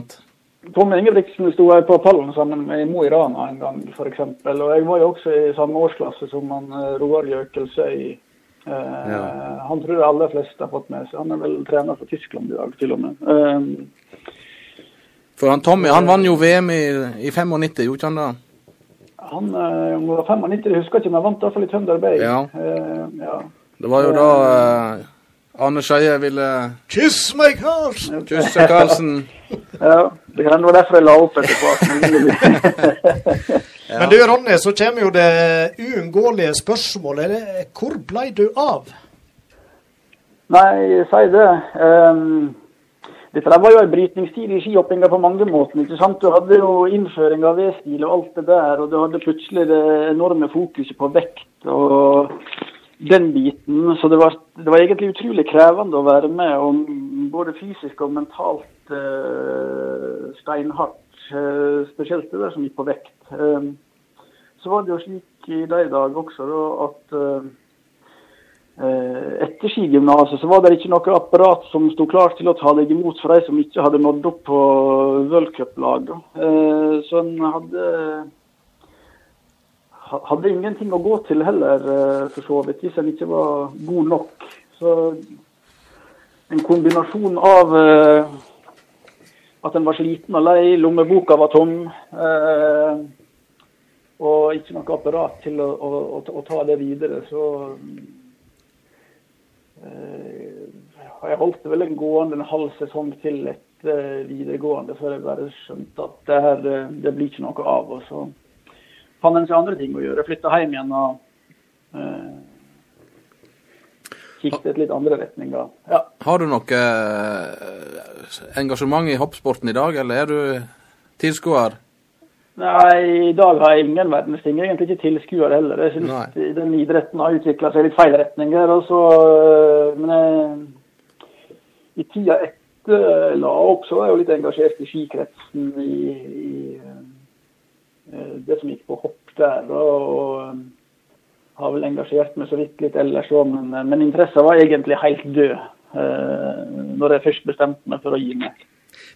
Tomme Ingebrigtsen sto jeg på pallen sammen med Mo i Rana en gang, f.eks. Og jeg var jo også i samme årsklasse som han eh, Roar Gjøkelsøy. Eh, ja. Han tror jeg alle fleste har fått med seg. Han er vel trener for Tyskland i dag, til og med. Eh, for han Tommy han vant jo VM i, i 95, gjorde han det? Han eh, var 95, jeg husker ikke, men han vant iallfall i Thunder Bay. Ja. Eh, ja. Det var jo da uh, Arne Skeie ville Kyss meg, Karlsen! Kysse Karlsen. ja, det kan være derfor jeg la opp etterpå. ja. Men du Ronny, så kommer jo det uunngåelige spørsmålet. Hvor ble du av? Nei, si det. Um, dette var jo en brytningstid i skihoppinga på mange måter. ikke sant? Du hadde jo innføring av V-stil og alt det der, og du hadde plutselig det enorme fokuset på vekt. og den biten. Så det var, det var, egentlig utrolig krevende å være med, og både fysisk og mentalt uh, steinhardt. Uh, spesielt det der som gikk på vekt. Uh, så var det jo slik i de dager også da, at etter skigymnaset så var det ikke noe apparat som sto klart til å ta deg imot for de som ikke hadde nådd opp på v-cuplag. Så en hadde hadde ingenting å gå til heller, eh, for så vidt, hvis en ikke var god nok. Så en kombinasjon av uh, at en var sliten og lei, lommeboka var tom, uh, og ikke noe apparat til å, å, å ta det videre, så har jeg holdt det vel en gående en halv sesong til etter videregående, før jeg bare skjønte at det, her, det blir ikke noe av. og så fant en seg andre ting å gjøre. Flytta hjem igjen og eh, kikket litt andre retninger. Ja. Har du noe eh, engasjement i hoppsporten i dag, eller er du tilskuer? Nei, i dag har jeg ingen verdens ting. Egentlig ikke tilskuer heller. Jeg synes den idretten har utvikla seg litt feil retninger. Også, eh, men jeg, i tida etter la opp, så var jeg jo litt engasjert i skikretsen i, i det som gikk på hopp der. og eh, har vel engasjert meg så vidt litt ellers òg, men, men interessen var egentlig helt død eh, når jeg først bestemte meg for å gi meg.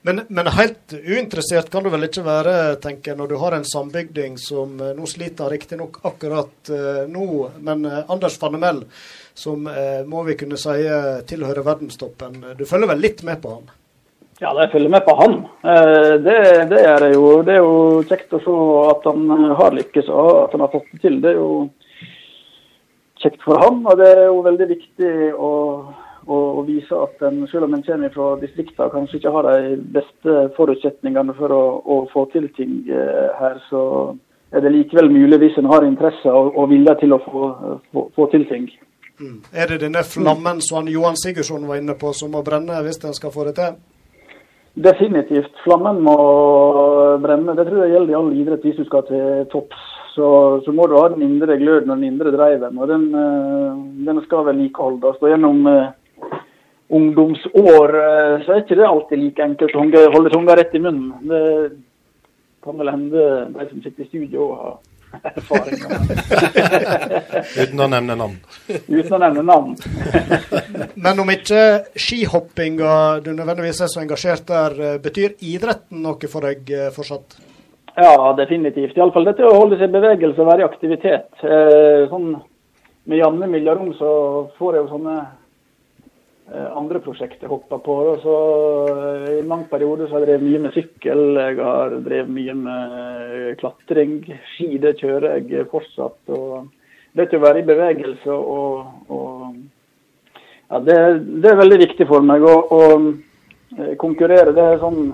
Men, men, helt uinteressert kan du vel ikke være, tenker jeg, når du har en sambygding som uh, nå sliter riktignok akkurat uh, nå, men uh, Anders Fannemel, som må vi kunne si tilhører verdenstoppen, du følger vel litt med på han? Ja, jeg følger med på han. Det, det er jo. Det er jo kjekt å se at han har lykkes og at han har fått det til. Det er jo kjekt for han, og det er jo veldig viktig å å, vise at en, selv om en kommer fra distriktene kanskje ikke har de beste forutsetningene for å, å få til ting eh, her, så er det likevel mulig hvis en har interesse og, og vilje til å få, få, få til ting. Mm. Er det denne flammen som Johan Sigurdsson var inne på, som må brenne hvis en skal få det til? Definitivt. Flammen må brenne. Det tror jeg gjelder i all idrett hvis du skal til topps. Så, så, må du ha den indre gløden og den indre driven. og Den, eh, den skal vedlikeholdes. Gjennom uh, ungdomsår, uh, så er ikke det alltid like enkelt å holde tunga rett i munnen. Det kan vel hende de som sitter i studio og har erfaring Uten å nevne navn. Uten å nevne navn. Men om ikke skihoppinga du nødvendigvis er så engasjert der, eh, betyr idretten noe for deg eh, fortsatt? Ja, definitivt. Iallfall dette å holde seg i bevegelse og være i aktivitet. Sånn med jevne mellomrom så får jeg jo sånne Eh, andre prosjekter hoppa på. Så I en lang periode så har jeg drevet mye med sykkel, jeg har drevet mye med eh, klatring. Ski det kjører jeg fortsatt. og Det å være i bevegelse og, og ja, det, det, er veldig viktig for meg. å konkurrere det er sånn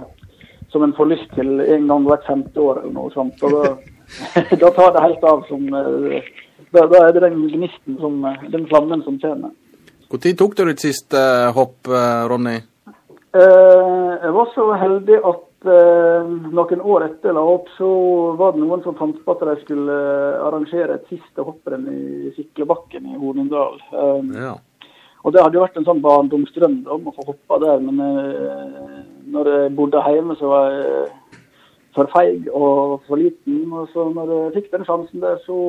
som en får lyst til en gang hvert femte år eller noe sånt. og Da, da tar det helt av. som da, da er det den gnisten, som, den flammen som kommer. Når tok du ditt siste eh, hopp, eh, Ronny? Eh, jeg var så heldig at noen år etter la opp, så var det noen som fant på at de skulle arrangere et siste hopprenn i Siklebakken i Hornindal. Ja. Og det hadde jo vært en sånn barndomsdrøm om å få hoppe der, men når jeg bodde hjemme, så var jeg for feig og for liten. Og så når jeg fikk den sjansen der, så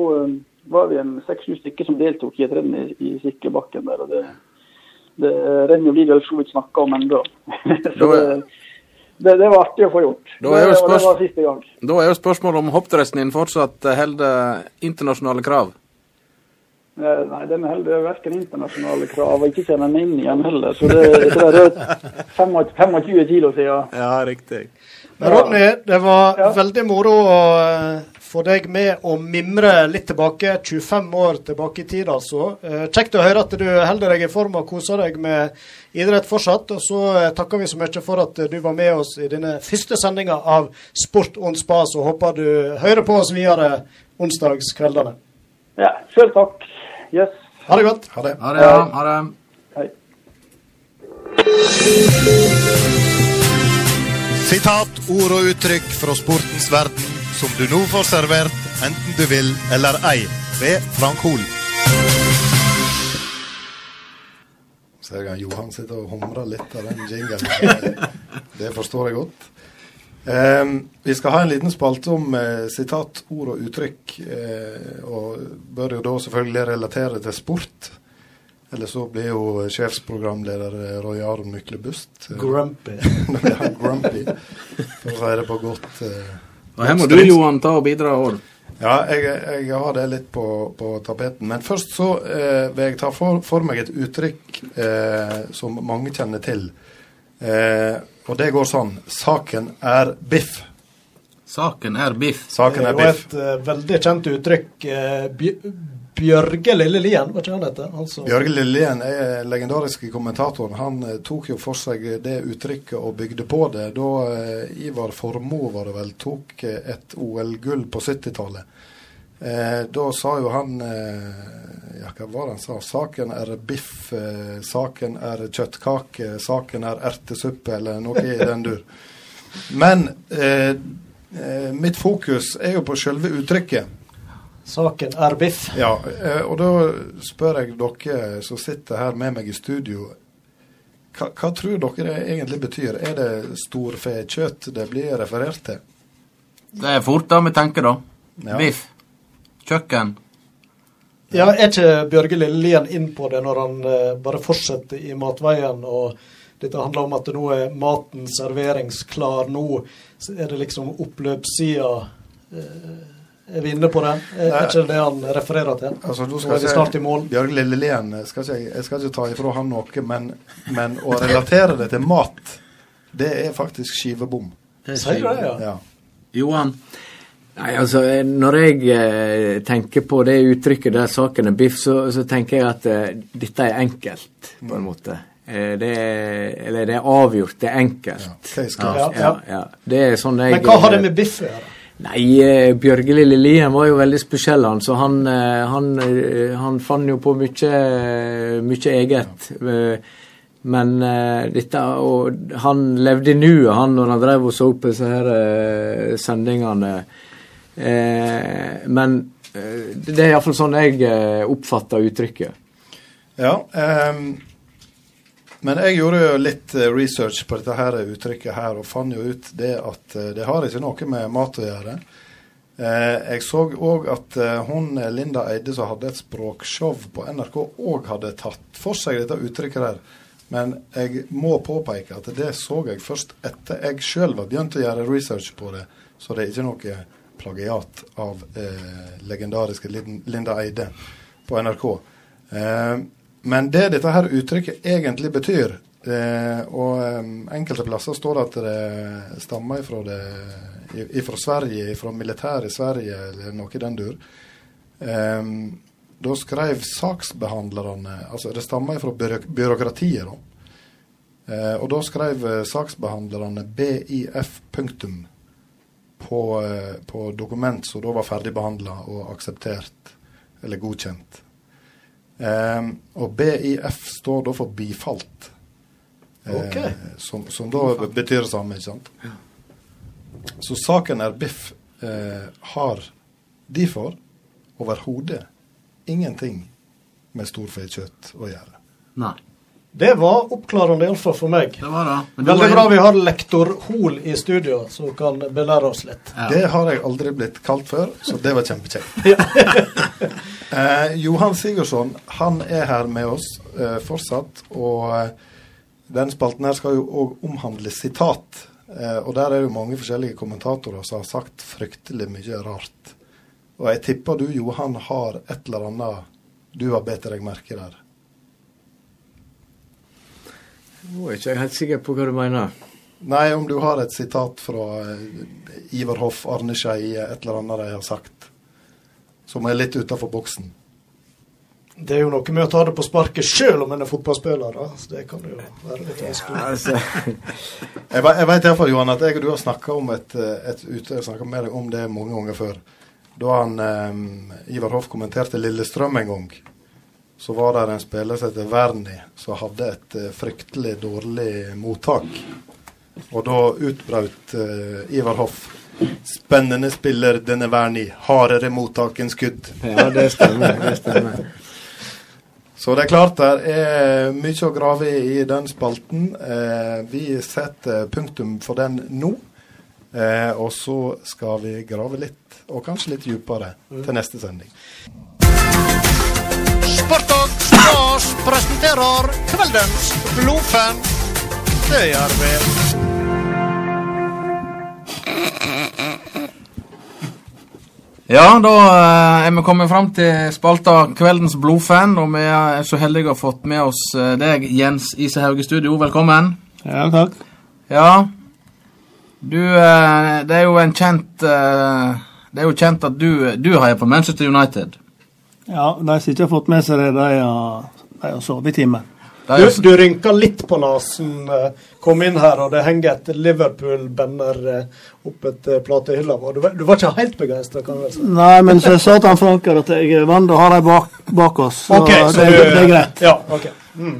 var vi en seks-sju stykker som deltok i et renn i, i Sikkebakken der. og det, det rennet blir vel så vidt snakka om ennå. så det, det, det, var artig å få gjort. Da er jo, spørs... da er jo spørsmålet om hoppdressen din fortsatt holder internasjonale krav? Eh, nei, den holder verken internasjonale krav, og ikke kjenner den inn igjen heller. Så det, det er 25 kilo siden. Ja, riktig. Men Ronny, det var ja. veldig moro å eh, få deg med å mimre litt tilbake, 25 år tilbake i tid altså. Eh, kjekt å høre at du holder deg i form og koser deg med idrett fortsatt. Og så eh, takker vi så mye for at du var med oss i denne første sendinga av Sport on spas, og håper du hører på oss videre onsdagskveldene. Ja, sjøl takk. Yes. Ha det godt. Ha det. Ha det. Ja. Ha det. Hei. Sitat, ord og uttrykk fra sportens verden som du nå får servert, enten du vil eller ei, ved Frank Hol. Ser jeg Johan sitter og humrer litt av den jingelen. Det forstår jeg godt. Um, vi skal ha en liten spalte om uh, sitat, ord og uttrykk. Uh, og bør jo da selvfølgelig relatere til sport. Eller så blir jo sjefsprogramleder Roy Aron Myklebust Grumpy. ja, grumpy, for å si det på godt. Eh, og her må du, Johan, ta og bidra òg. Ja, jeg, jeg, har det litt på, på tapeten. Men først så eh, vil jeg ta for, for meg et uttrykk eh, som mange kjenner til. Eh, og det går sånn Saken er biff. Saken er biff. Saken er biff. Det er jo et uh, veldig kjent uttrykk. Uh, Bjørge Lillelien, hva ikke han heter? Altså. Bjørge Lillelien er legendariske kommentatoren. Han eh, tok jo for seg det uttrykket og bygde på det da eh, Ivar Formoe var det vel, tok eh, et OL-gull på 70-tallet. Eh, da sa jo han eh, Ja, hva var det han sa? Saken er biff, eh, saken er kjøttkake, saken er ertesuppe, eller noe i den dur. Men mitt fokus er jo på selve uttrykket. Saken er biff. Ja, eh, og da spør jeg dere som sitter her med meg i studio. Hva, hva tror dere det egentlig betyr? Er det storfekjøtt det blir referert til? Det er fort da vi tenker, da. Ja. Biff. Kjøkken. Ja, er ikke Bjørge Lillelien inn på det når han uh, bare fortsetter i matveien og dette handler om at nå er maten serveringsklar. Nå er det liksom oppløpssida. Eh, er vi inne på det? Er ikke det han refererer til? Altså, nå skal er vi snart i mål. Bjørg Lillelien, skal ikke, jeg skal ikke ta ifra han noe, men, men å relatere det til mat, det er faktisk skivebom. Sier du det, ja? Ja. Johan? Nei, altså, eh, Når jeg eh, tenker på det uttrykket der saken er biff, så, så tenker jeg at eh, dette er enkelt, på en måte. Eh, det er, eller det er avgjort, det er enkelt. ja, closed. ja, ja. Det er sånn jeg Men hva har det med biff å gjøre? Nei, eh, Bjørge Lille Lien var jo veldig spesiell, han. Så han, eh, han, eh, han fant jo på mye, mye eget. Men dette og Han levde i nuet, han, når han drev og så på disse her sendingene. Men det er iallfall sånn jeg oppfatter uttrykket. Ja, ehm, men jeg gjorde jo litt eh, research på dette her uttrykket her, og fant jo ut det at eh, det har ikke noe med mat å gjøre. Eh, jeg så òg at hun Linda Eide som hadde et språkshow på NRK, òg hadde tatt for seg dette uttrykket der. Men jeg må påpeke at det så jeg først etter jeg sjøl var begynt å gjøre research på det, så det er ikke noe plagiat av eh, legendariske Linda Eide på NRK. Eh, men det dette her uttrykket egentlig betyr, eh, og eh, enkelte plasser står det at det stammer fra, det, ifra Sverige, fra militæret i Sverige, eller noe i den dur. Eh, da skrev saksbehandlerne Altså, det stammer fra byråk byråkratiet, da. Eh, og da skrev eh, saksbehandlerne BIF punktum på, eh, på dokument som da var ferdigbehandla og akseptert, eller godkjent. Eh, og BIF står da for bifalt. Eh, okay. som, som da betyr det samme, ikke sant? Så saken er biff eh, har derfor overhodet ingenting med storfekjøtt å gjøre. Nei. Det var oppklarende, iallfall for meg. Det var det. Men Veldig bra vi har lektor Hol i studio, som kan belære oss litt. Ja. Det har jeg aldri blitt kalt før, så det var kjempekjekt. eh, Johan Sigurdsson han er her med oss eh, fortsatt, og eh, den spalten her skal jo òg omhandle sitat. Eh, og der er det jo mange forskjellige kommentatorer som har sagt fryktelig mye rart. Og jeg tipper du, Johan, har et eller annet du har bedt deg merke der. Nå er ikke jeg helt sikker på hva du mener. Nei, om du har et sitat fra eh, Ivar Hoff, Arne Skeie, et eller annet de har sagt, som er litt utafor boksen. Det er jo noe med å ta det på sparket sjøl om en er fotballspiller. Da. Så det kan jo være litt vanskelig. Altså, Jeg, jeg vet iallfall, Johan, at jeg og du har snakka om et, eh, et med deg om det mange ganger før. Da han eh, Ivar Hoff kommenterte Lillestrøm en gang, så var det en spiller som heter Verni, som hadde et eh, fryktelig dårlig mottak. Og da utbrøt uh, Ivar Hoff Spennende spiller denne Werni. Hardere mottak enn skudd. ja, det stemmer. Det stemmer. Så det er klart det er mye å grave i i den spalten. Eh, vi setter punktum for den nå. Eh, og så skal vi grave litt, og kanskje litt dypere, til neste sending. Og stas presenterer kveldens blodfan. Det gjør vi. Ja, da eh, er vi kommet fram til spalta Kveldens blodfan, og vi er så heldige å ha fått med oss eh, deg, Jens Isehaug i studio. Velkommen. Ja, takk. Ja, du eh, Det er jo en kjent Det er jo kjent at du, du heier på Manchester United. Ja, de som ikke har fått med seg det, de har, de har sovet i timen. Du, du rynka litt på nesen. eh, Kom inn her, og det henger et Liverpool-banner eh, opp etter platehylla vår. Du, var- du var ikke helt begeistra, kan du vel si? Nei, men så sa til han Franker at jeg er vant til å ha dem bak, bak oss. Så, Ok, så det, du- det er greit. Ja, ok. Mm.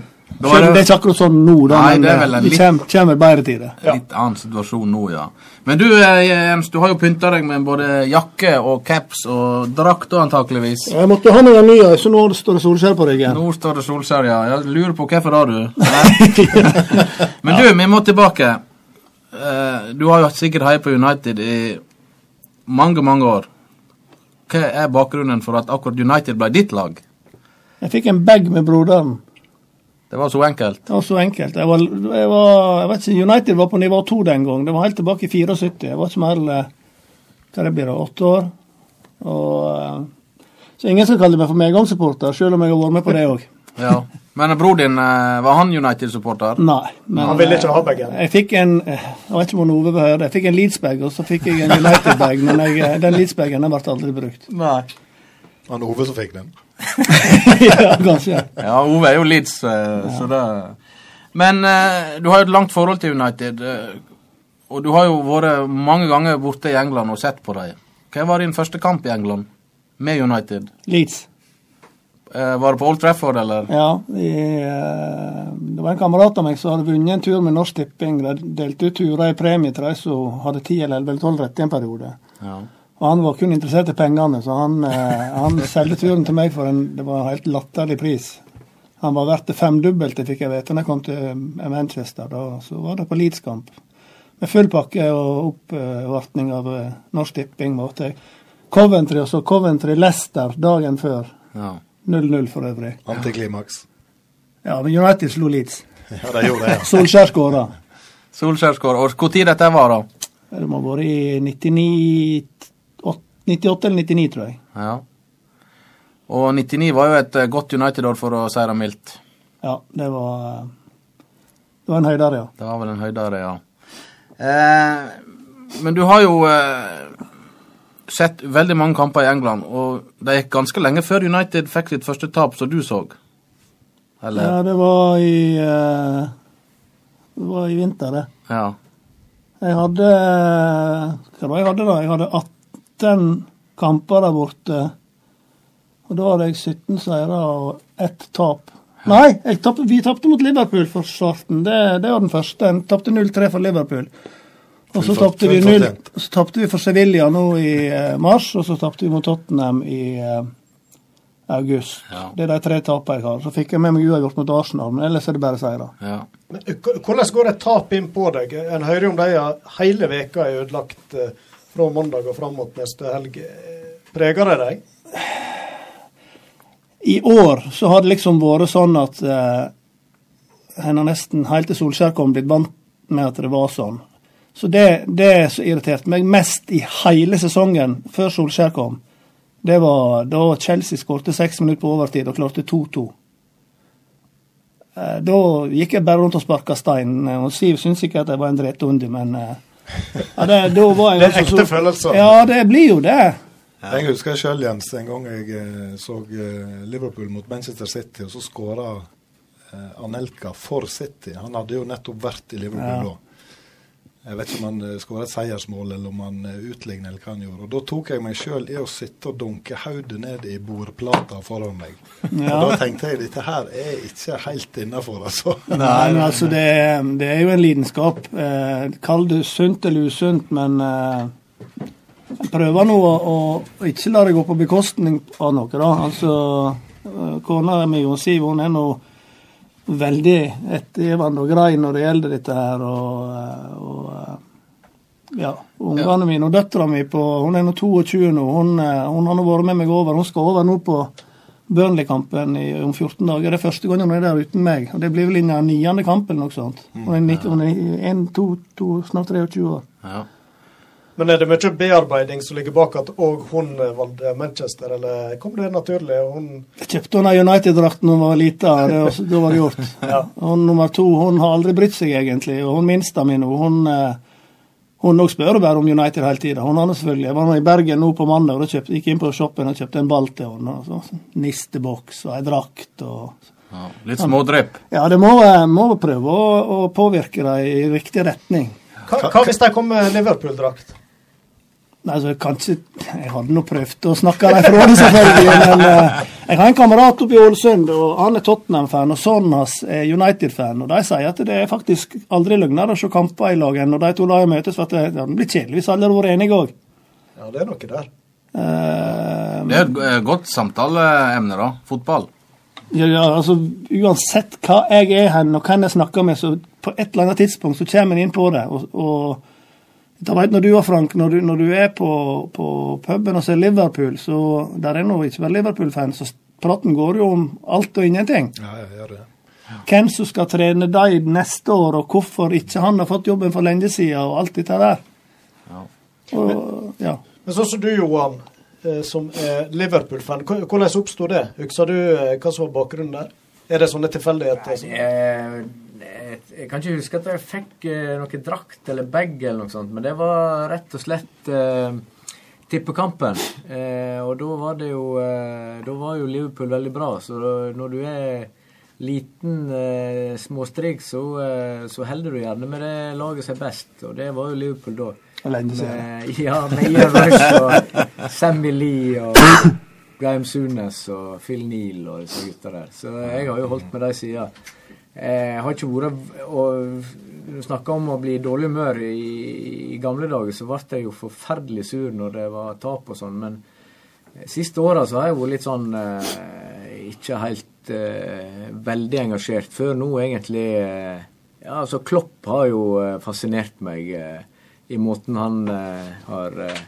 Er det er ikke akkurat sånn nå, da, Nei, men det er vel en det litt- kommer, kommer bedre tider. Ja. litt annen situasjon nå, ja. Men du, eh, Jens, du har jo pynta deg med både jakke og caps og drakt, antakeligvis. Jeg måtte ha noen nye, så nå står det Solskjær på ryggen. Nå står det Solskjær, ja. Jeg lurer på hvorfor da, du. Men du, vi må tilbake. Eh, Du har jo sikkert heia på United i mange, mange år. Hva er bakgrunnen for at akkurat United ble ditt lag? Jeg fikk en bag med broderen. Det var så enkelt. Det var så enkelt. Jeg, var, jeg, var, jeg vet ikke, United var på nivå to den gang. Det var helt tilbake i 74. Jeg var ikke mer eh, hva det blir da, åtte år. Og, eh, så ingen skal kalle meg for medgangssupporter, selv om jeg har vært med på det òg. Ja. Men bror din, eh, var han United-supporter? Nei. Men, Han ville ikke ha bagen. Jeg fikk en eh, Jeg vet ikke om Ove høre det. Jeg fikk en Leeds-bag, og så fikk jeg en United-bag. Men jeg, eh, den Leeds-bagen ble aldri brukt. Nei. Han Ove som fikk den. ja, kanskje. Ja, Ove er jo Leeds, eh, så det Men eh, du har jo et langt forhold til United. eh, Og du har jo vært mange ganger borte i England og sett på dem. Hva var din første kamp i England med United? Leeds. Eh, Var det på Old Trafford, eller? Ja. I, eh, det var en kamerat av meg som hadde vunnet en tur med Norsk Tipping. De delte ut turer i premie til de som hadde ti eller elleve eller tolv rett i en periode. Ja. Og han var kun interessert i pengene, så han, eh, han solgte turen til meg for en det var en helt latterlig pris. Han var verdt det femdobbelte, fikk jeg vite, når jeg kom til eh, Manchester. Da, så var det på Leeds-kamp. Med full pakke og oppvartning av eh, Norsk Tipping. måtte jeg. Coventry og så Coventry Leicester dagen før. ja. 0-0 for øvrig. Antiklimaks. Ja, men United slo Leeds. Ja, de gjorde det, ja. Solskjær skåra. Solskjær skåra. Og når dette var, da? Det må ha vært i 99, 98 eller 99, tror jeg. Ja. Og 99 var jo et eh, godt United-år, for å si det mildt. Ja, det var eh, Det var en høydere, ja. Det var vel en høydere, ja. Eh, men du har jo eh, sett veldig mange kamper i England, og det gikk ganske lenge før United fikk sitt første tap, som du så. Eller? Ja, det var i eh, Det var i vinter, det. Ja. Jeg hadde Hva var det jeg hadde da? Jeg hadde 18 kamper der borte. Og da hadde jeg 17 seire og ett tap. Nei, jeg tappte, vi tapte mot Liverpool for starten. Det, det var den første. En tapte 0-3 for Liverpool. Og så tapte vi, 0 så tapte vi for Sevilla nå i eh, mars, og så tapte vi mot Tottenham i eh, august. Ja. Det er de tre tapene jeg har. Så fikk jeg med meg uavgjort mot Arsenal, men ellers er det bare seire. ja. Hvordan går et tap inn på deg? En hører jo om de hele veka er ødelagt eh, fra mandag og fram mot neste helg. Preger det deg? I år så har det liksom vært sånn at eh, en har nesten helt til Solskjær kom blitt vant med at det var sånn. Så det, det som irriterte meg mest i hele sesongen før Solskjær kom, det var da Chelsea skårte seks minutter på overtid og klarte 2-2. Eh, Da gikk jeg bare rundt og sparka stein. eh, Og Siv syntes ikke at jeg var en dretunde, men eh, ja, det, da var jeg Det er altså ekte så- følelser. Ja, det blir jo det. Jeg husker sjøl, Jens, en gang jeg eh, så eh, Liverpool mot Manchester City, og så skåra eh, Anelka for City. Han hadde jo nettopp vært i Liverpool Ja. Jeg vet ikke om han uh, skåra et seiersmål eller om han utligna, eller hva han gjorde. Og Da tok jeg meg sjøl i å sitte og dunke hodet ned i bordplata foran meg. Ja. Og Da tenkte jeg dette her er ikke helt innafor, altså. Nei, men altså det, det er jo en lidenskap. Eh, kall det sunt eller usunt, men eh, prøver nå å, å ikke la det gå på bekostning av noe, da. Altså, eh, kona mi Siv hun er nå veldig ettergivende og grei når det gjelder dette her. Og, og ja, ungene mine og døtra mi på Hun er nå 22 nå. Hun, hun har nå vært med meg over. Hun skal over nå på Burnley-kampen om 14 dager. Det er første gangen hun er der uten meg. Og det blir vel innen niende kamp eller noe sånt. Hun er, 90, hun er en, to, to, snart 23 år. ja. Men er det mye bearbeiding som ligger bak at òg hun eh, valgte Manchester, eller kom det naturlig? Hun Jeg kjøpte henne United-drakt da hun var lita. Da var det gjort. Hun nummer to hun har aldri brydd seg, egentlig. Og hun minste mi nå, hun eh, hun også spør bare om United hele tida. Hun andre selvfølgelig. Jeg var nå i Bergen nå på mandag og da gikk inn på shoppen og kjøpte en ball til henne. og så- Nisteboks og ei drakt og ja. Litt smådrypp. Ja, det må, eh, må prøve å, å påvirke dem i riktig retning. Hva, hva hvis de kommer med Liverpool-drakt? Nei, altså, kanskje Jeg hadde nå prøvd å snakke dem fra det, selvfølgelig. Men eh, jeg har en kamerat oppe i Ålesund, og han er Tottenham-fan, og sønnen hans er United-fan. Og de sier at det er faktisk aldri løgnere å se kamper i lag enn når de to lagene møtes, for at det, ja, det blir kjedelig hvis alle hadde vært enige òg. Ja, det er noe der. Eh, Det er et eh, godt samtaleemne, da. Fotball. ja, ja, altså, uansett hva jeg er hen, og hvem jeg snakker med, så på et eller annet tidspunkt så kommer en inn på det. og, og da vet når du og Frank, når du, når du er på, på puben og ser Liverpool, så der er nå ikke bare Liverpool-fans, så praten går jo om alt og ingenting. Ja, jeg gjør det. hvem som skal trene dem neste år, og hvorfor ikke han har fått jobben for lenge siden, og alt dette der. Ja. Og, ja. Men sånn som du, Johan, eh, som er Liverpool-fan, hvordan oppsto det? Husker du eh, hva som var bakgrunnen der? Er det sånne tilfeldigheter? som- Jeg, kan ikke huske at jeg fikk eh, noe drakt eller bag eller noe sånt, men det var rett og slett eh, tippekampen. Eh, og da var det jo eh, Da var jo Liverpool veldig bra, så da, når du er liten eh, småstrik, så, eh, så holder du gjerne med det laget som er best, og det var jo Liverpool da. Og lenge. Med, ja, Ian Rush og Sammy Lee og Graham Sunes og Phil Neal og disse gutta der. Så jeg har jo holdt med de siden. Jeg har ikke vært og snakka om å bli i dårlig humør. I, I gamle dager så ble jeg jo forferdelig sur når det var tap og sånn, men siste åra så har jeg vært litt sånn eh, Ikke helt eh, veldig engasjert. Før nå egentlig eh, Ja, altså Klopp har jo eh, fascinert meg eh, i måten han eh, har eh,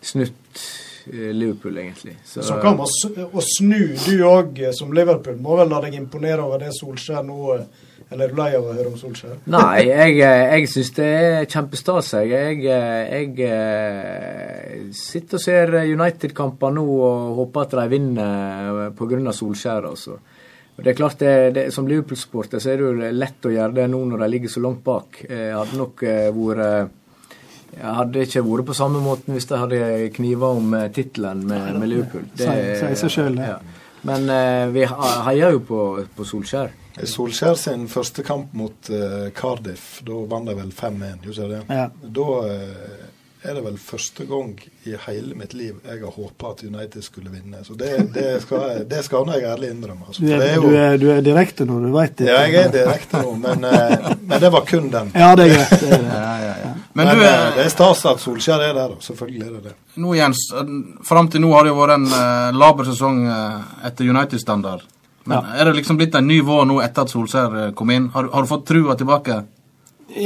snutt eh, Liverpool, egentlig. Så, Så kan man å snu, du òg som Liverpool. Må vel la deg imponere over det Solskjær nå eh, Eller er du lei av å høre om Solskjær? Nei, jeg, eh, jeg syns det er kjempestas. Jeg, jeg, eh, jeg eh, sitter og ser United-kamper nå og håper at de vinner pga. Solskjær. Altså. Og det er klart, det, det, Som Liverpool-supporter så er det jo lett å gjøre det nå når de ligger så langt bak. Jeg hadde nok eh, vært jeg hadde ikke vært på samme måten hvis de hadde kniva om eh, tittelen med, med Liverpool. Det sier seg sjøl, det. ja. Men uh, vi heier jo på, på Solskjær. Solskjær sin første kamp mot uh, Cardiff, da vant de vel 5-1, gjorde de det? Ja. Da eh, er det vel første gang i hele mitt liv jeg har håpa at United skulle vinne. Så det, det, skal, jeg, det skal jeg ærlig innrømme. Altså. Du, er, jo, du, er, du er direkte nå, du veit det. ja, jeg er direkte nå, men, eh, men det var kun den. Ja, det er greit. Det er det. Ja, ja, ja. Men, Men er, eh, det er stas at Solskjær er der, da. Selvfølgelig er det det. nå Jens, eh, fram til nå har det jo vært en uh, laber sesong uh, etter United-standard. Men er det liksom blitt en ny vår nå etter at Solskjær kom inn? Har, har du fått trua tilbake?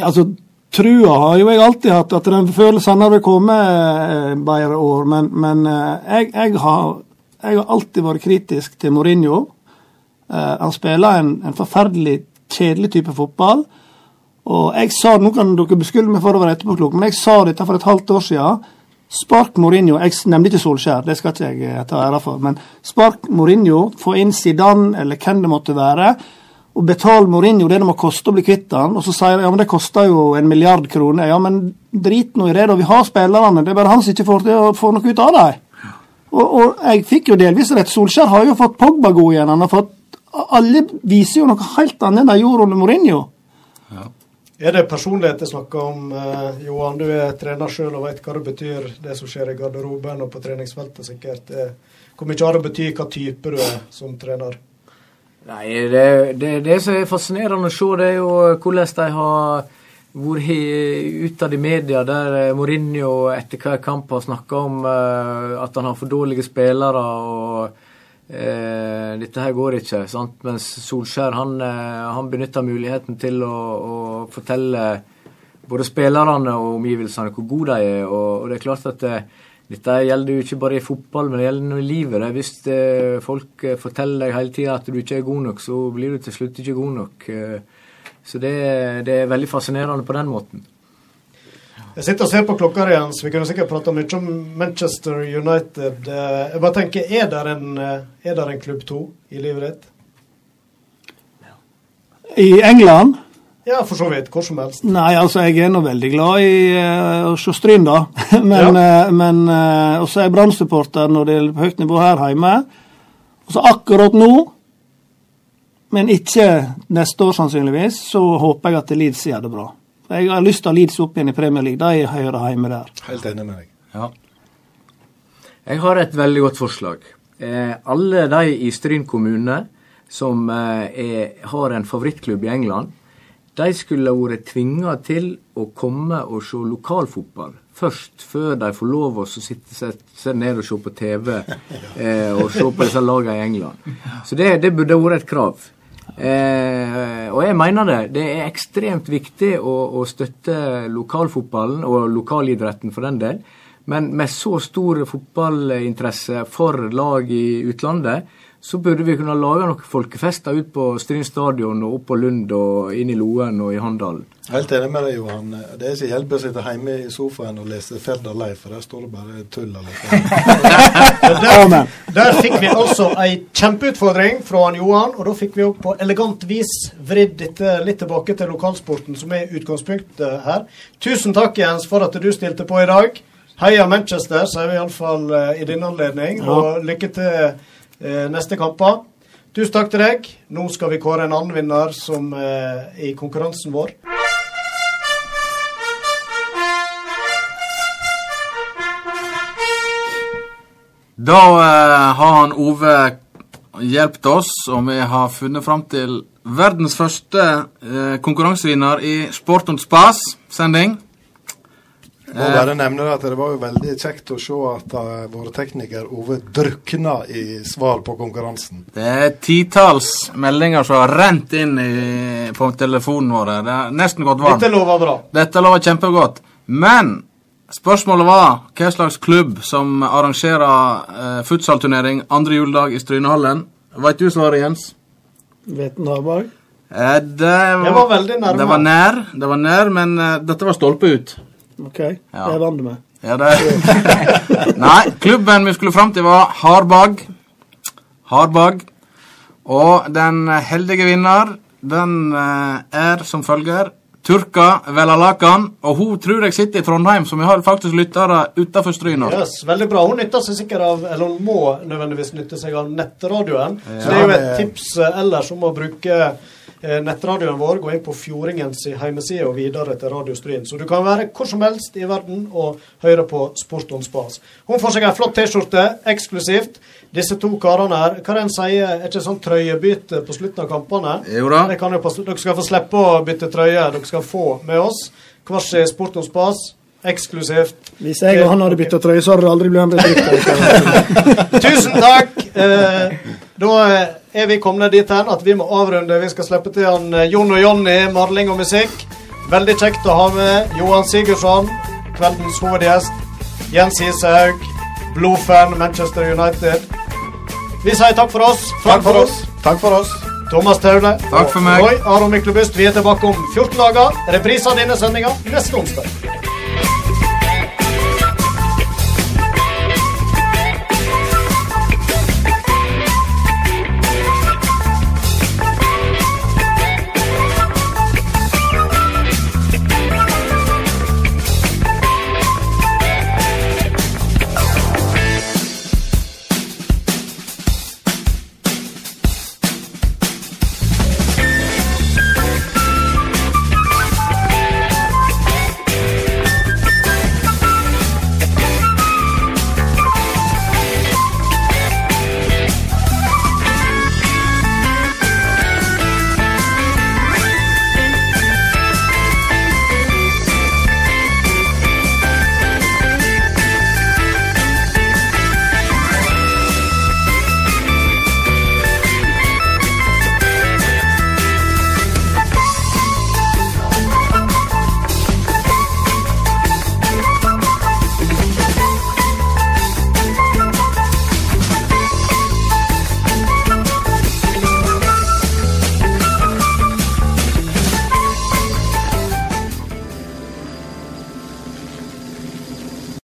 Altså, trua har jo jeg alltid hatt, at den følelsen har kommet eh, bedre år. Men, men eh, jeg, jeg, har, jeg har alltid vært kritisk til Mourinho. Eh, han spiller en, en forferdelig kjedelig type fotball. Og jeg sa, Nå kan dere beskylde meg for å være etterpåklok, men jeg sa dette for et halvt år siden. Spark Mourinho. Jeg nevnte ikke Solskjær, det skal ikke jeg ta æra for. Men spark Mourinho, få inn Zidane eller hvem det måtte være og betaler Mourinho det det må koste å bli kvitt han, og så sier de ja, men det koster jo en milliard kroner. Ja, men drit nå i det, da. Vi har spillerne. Det er bare han som ikke får til å få noe ut av dem. Og, og jeg fikk jo delvis rett. Solskjær har jo fått Pogba god igjen. Han har fått Alle viser jo noe helt annet enn de gjorde under Mourinho. Er det personlighet jeg snakker om, eh, Johan? Du er trener sjøl og vet hva det betyr, det som skjer i garderoben og på treningsfeltet, sikkert. Eh, Hvor mye har det å bety hva type du er som trener? Nei, det, det, det som er fascinerende å se, det er jo hvordan de har vært utad i media, der eh, Mourinho etter hver kamp har snakka om eh, at han har for dårlige spillere. og eh, Dette her går ikke. sant? Mens Solskjær han, eh, han benytter muligheten til å, å fortelle både spillerne og omgivelsene hvor gode de er. Og, og det er klart at eh, dette gjelder jo ikke bare i fotball, men det gjelder noe i livet. Hvis eh, folk eh, forteller deg hele tida at du ikke er god nok, så blir du til slutt ikke god nok. Eh, så det, det er veldig fascinerende på den måten. Jeg sitter og ser på klokka igjen, så vi kunne sikkert prata mye om Manchester United. Jeg bare tenker, er der en, er der en klubb to i livet ditt? I England Ja, for så vidt. Hvor som helst. Nei, altså jeg er nå veldig glad i uh, å se Stryn, da. men Ja. eh, men uh, også er jeg Brann-supporter når det gjelder høyt nivå her hjemme. Og så akkurat nå, men ikke neste år sannsynligvis, så håper jeg at Leeds gjør det bra. Jeg har lyst til å Leeds opp igjen i Premier League. De hører hjemme der. Helt enig med deg. Ja. Jeg har et veldig godt forslag. Eh, alle de i Stryn kommune som eh, er, har en favorittklubb i England, de skulle vært tvinga til å komme og se lokalfotball først, før de får lov å sitte seg ned og se på TV eh, og se på disse lagene i England. Så det, det burde vært et krav. Eh, og jeg mener det. Det er ekstremt viktig å, å støtte lokalfotballen, og lokalidretten for den del. Men med så stor fotballinteresse for lag i utlandet, så burde vi kunne lage noen folkefester ut på Stryn stadion og opp på Lund og inn i Loen og i Handalen. Helt enig med deg, Johan. Det er ikke hjelp å sitte hjemme i sofaen og lese Ferdal Leif, for der står det bare tull. der, der fikk vi altså ei kjempeutfordring fra han Johan, og da fikk vi òg på elegant vis vridd dette litt tilbake til lokalsporten, som er utgangspunktet her. Tusen takk, Jens, for at du stilte på i dag. Heia Manchester, sier vi iallfall i denne anledning, og lykke til eh, neste kamper. Tusen takk til deg. Nå skal vi kåre en annen vinner som eh, i konkurransen vår. Da eh, har han Ove hjulpet oss, og vi har funnet fram til verdens første eh, konkurransevinner i Sport und Spas-sending. Må bare nevne at Det var jo veldig kjekt å se at uh, våre tekniker Ove drukna i svar på konkurransen. Det er titalls meldinger som har rent inn i, på telefonen vår. Det er nesten gått varmt. Dette lover bra. Dette lover kjempegodt. Men spørsmålet var hva slags klubb som arrangerer uh, futsalturnering andre juledag i Strynehallen. Veit du svaret, Jens? Vetenarberg? Eh, det, var, det var veldig nærme. Det var nær, det var nær men uh, dette var stolpe ut. OK, ja. det vant du med. Ja, det... Nei, klubben vi skulle fram til, var Harbag. Harbag. Og den heldige vinner, den er som følger Turka Velalakan. Og hun tror jeg sitter i Trondheim, så vi har faktisk lyttere utenfor Stryna. Yes, veldig bra. Hun nytter seg sikkert av, eller hun må nødvendigvis nytte seg av nettradioen. Ja. Så det er jo et tips ellers om å bruke Eh, nettradioen vår. Gå inn på Fjordingens hjemmeside og videre til Radio Stryn. Så du kan være hvor som helst i verden og høre på Sport on Spas. Hun får seg en flott T-skjorte, eksklusivt. Disse to karene her, hva er det en sier, er ikke sånn trøyebytte på slutten av kampene? Jo da. dere skal få slippe å bytte trøye. Dere skal få med oss hver sin Sport on Spas. Eksklusivt. Hvis jeg og han hadde bytta trøye, så hadde det aldri blitt bedrift. Tusen takk. Eh, da er vi kommet dit hen at vi må avrunde. Vi skal slippe til han eh, Jon og Jonny, Marling og musikk. Veldig kjekt å ha med Johan Sigurdsson, kveldens hovedgjest. Jens Ishaug, blodfan Manchester United. Vi sier takk for oss. Takk for oss. Takk for oss. Thomas Taule Takk for meg. Roy Aron Myklebust. Vi er tilbake om 14 dager. Reprise av denne sendinga neste onsdag.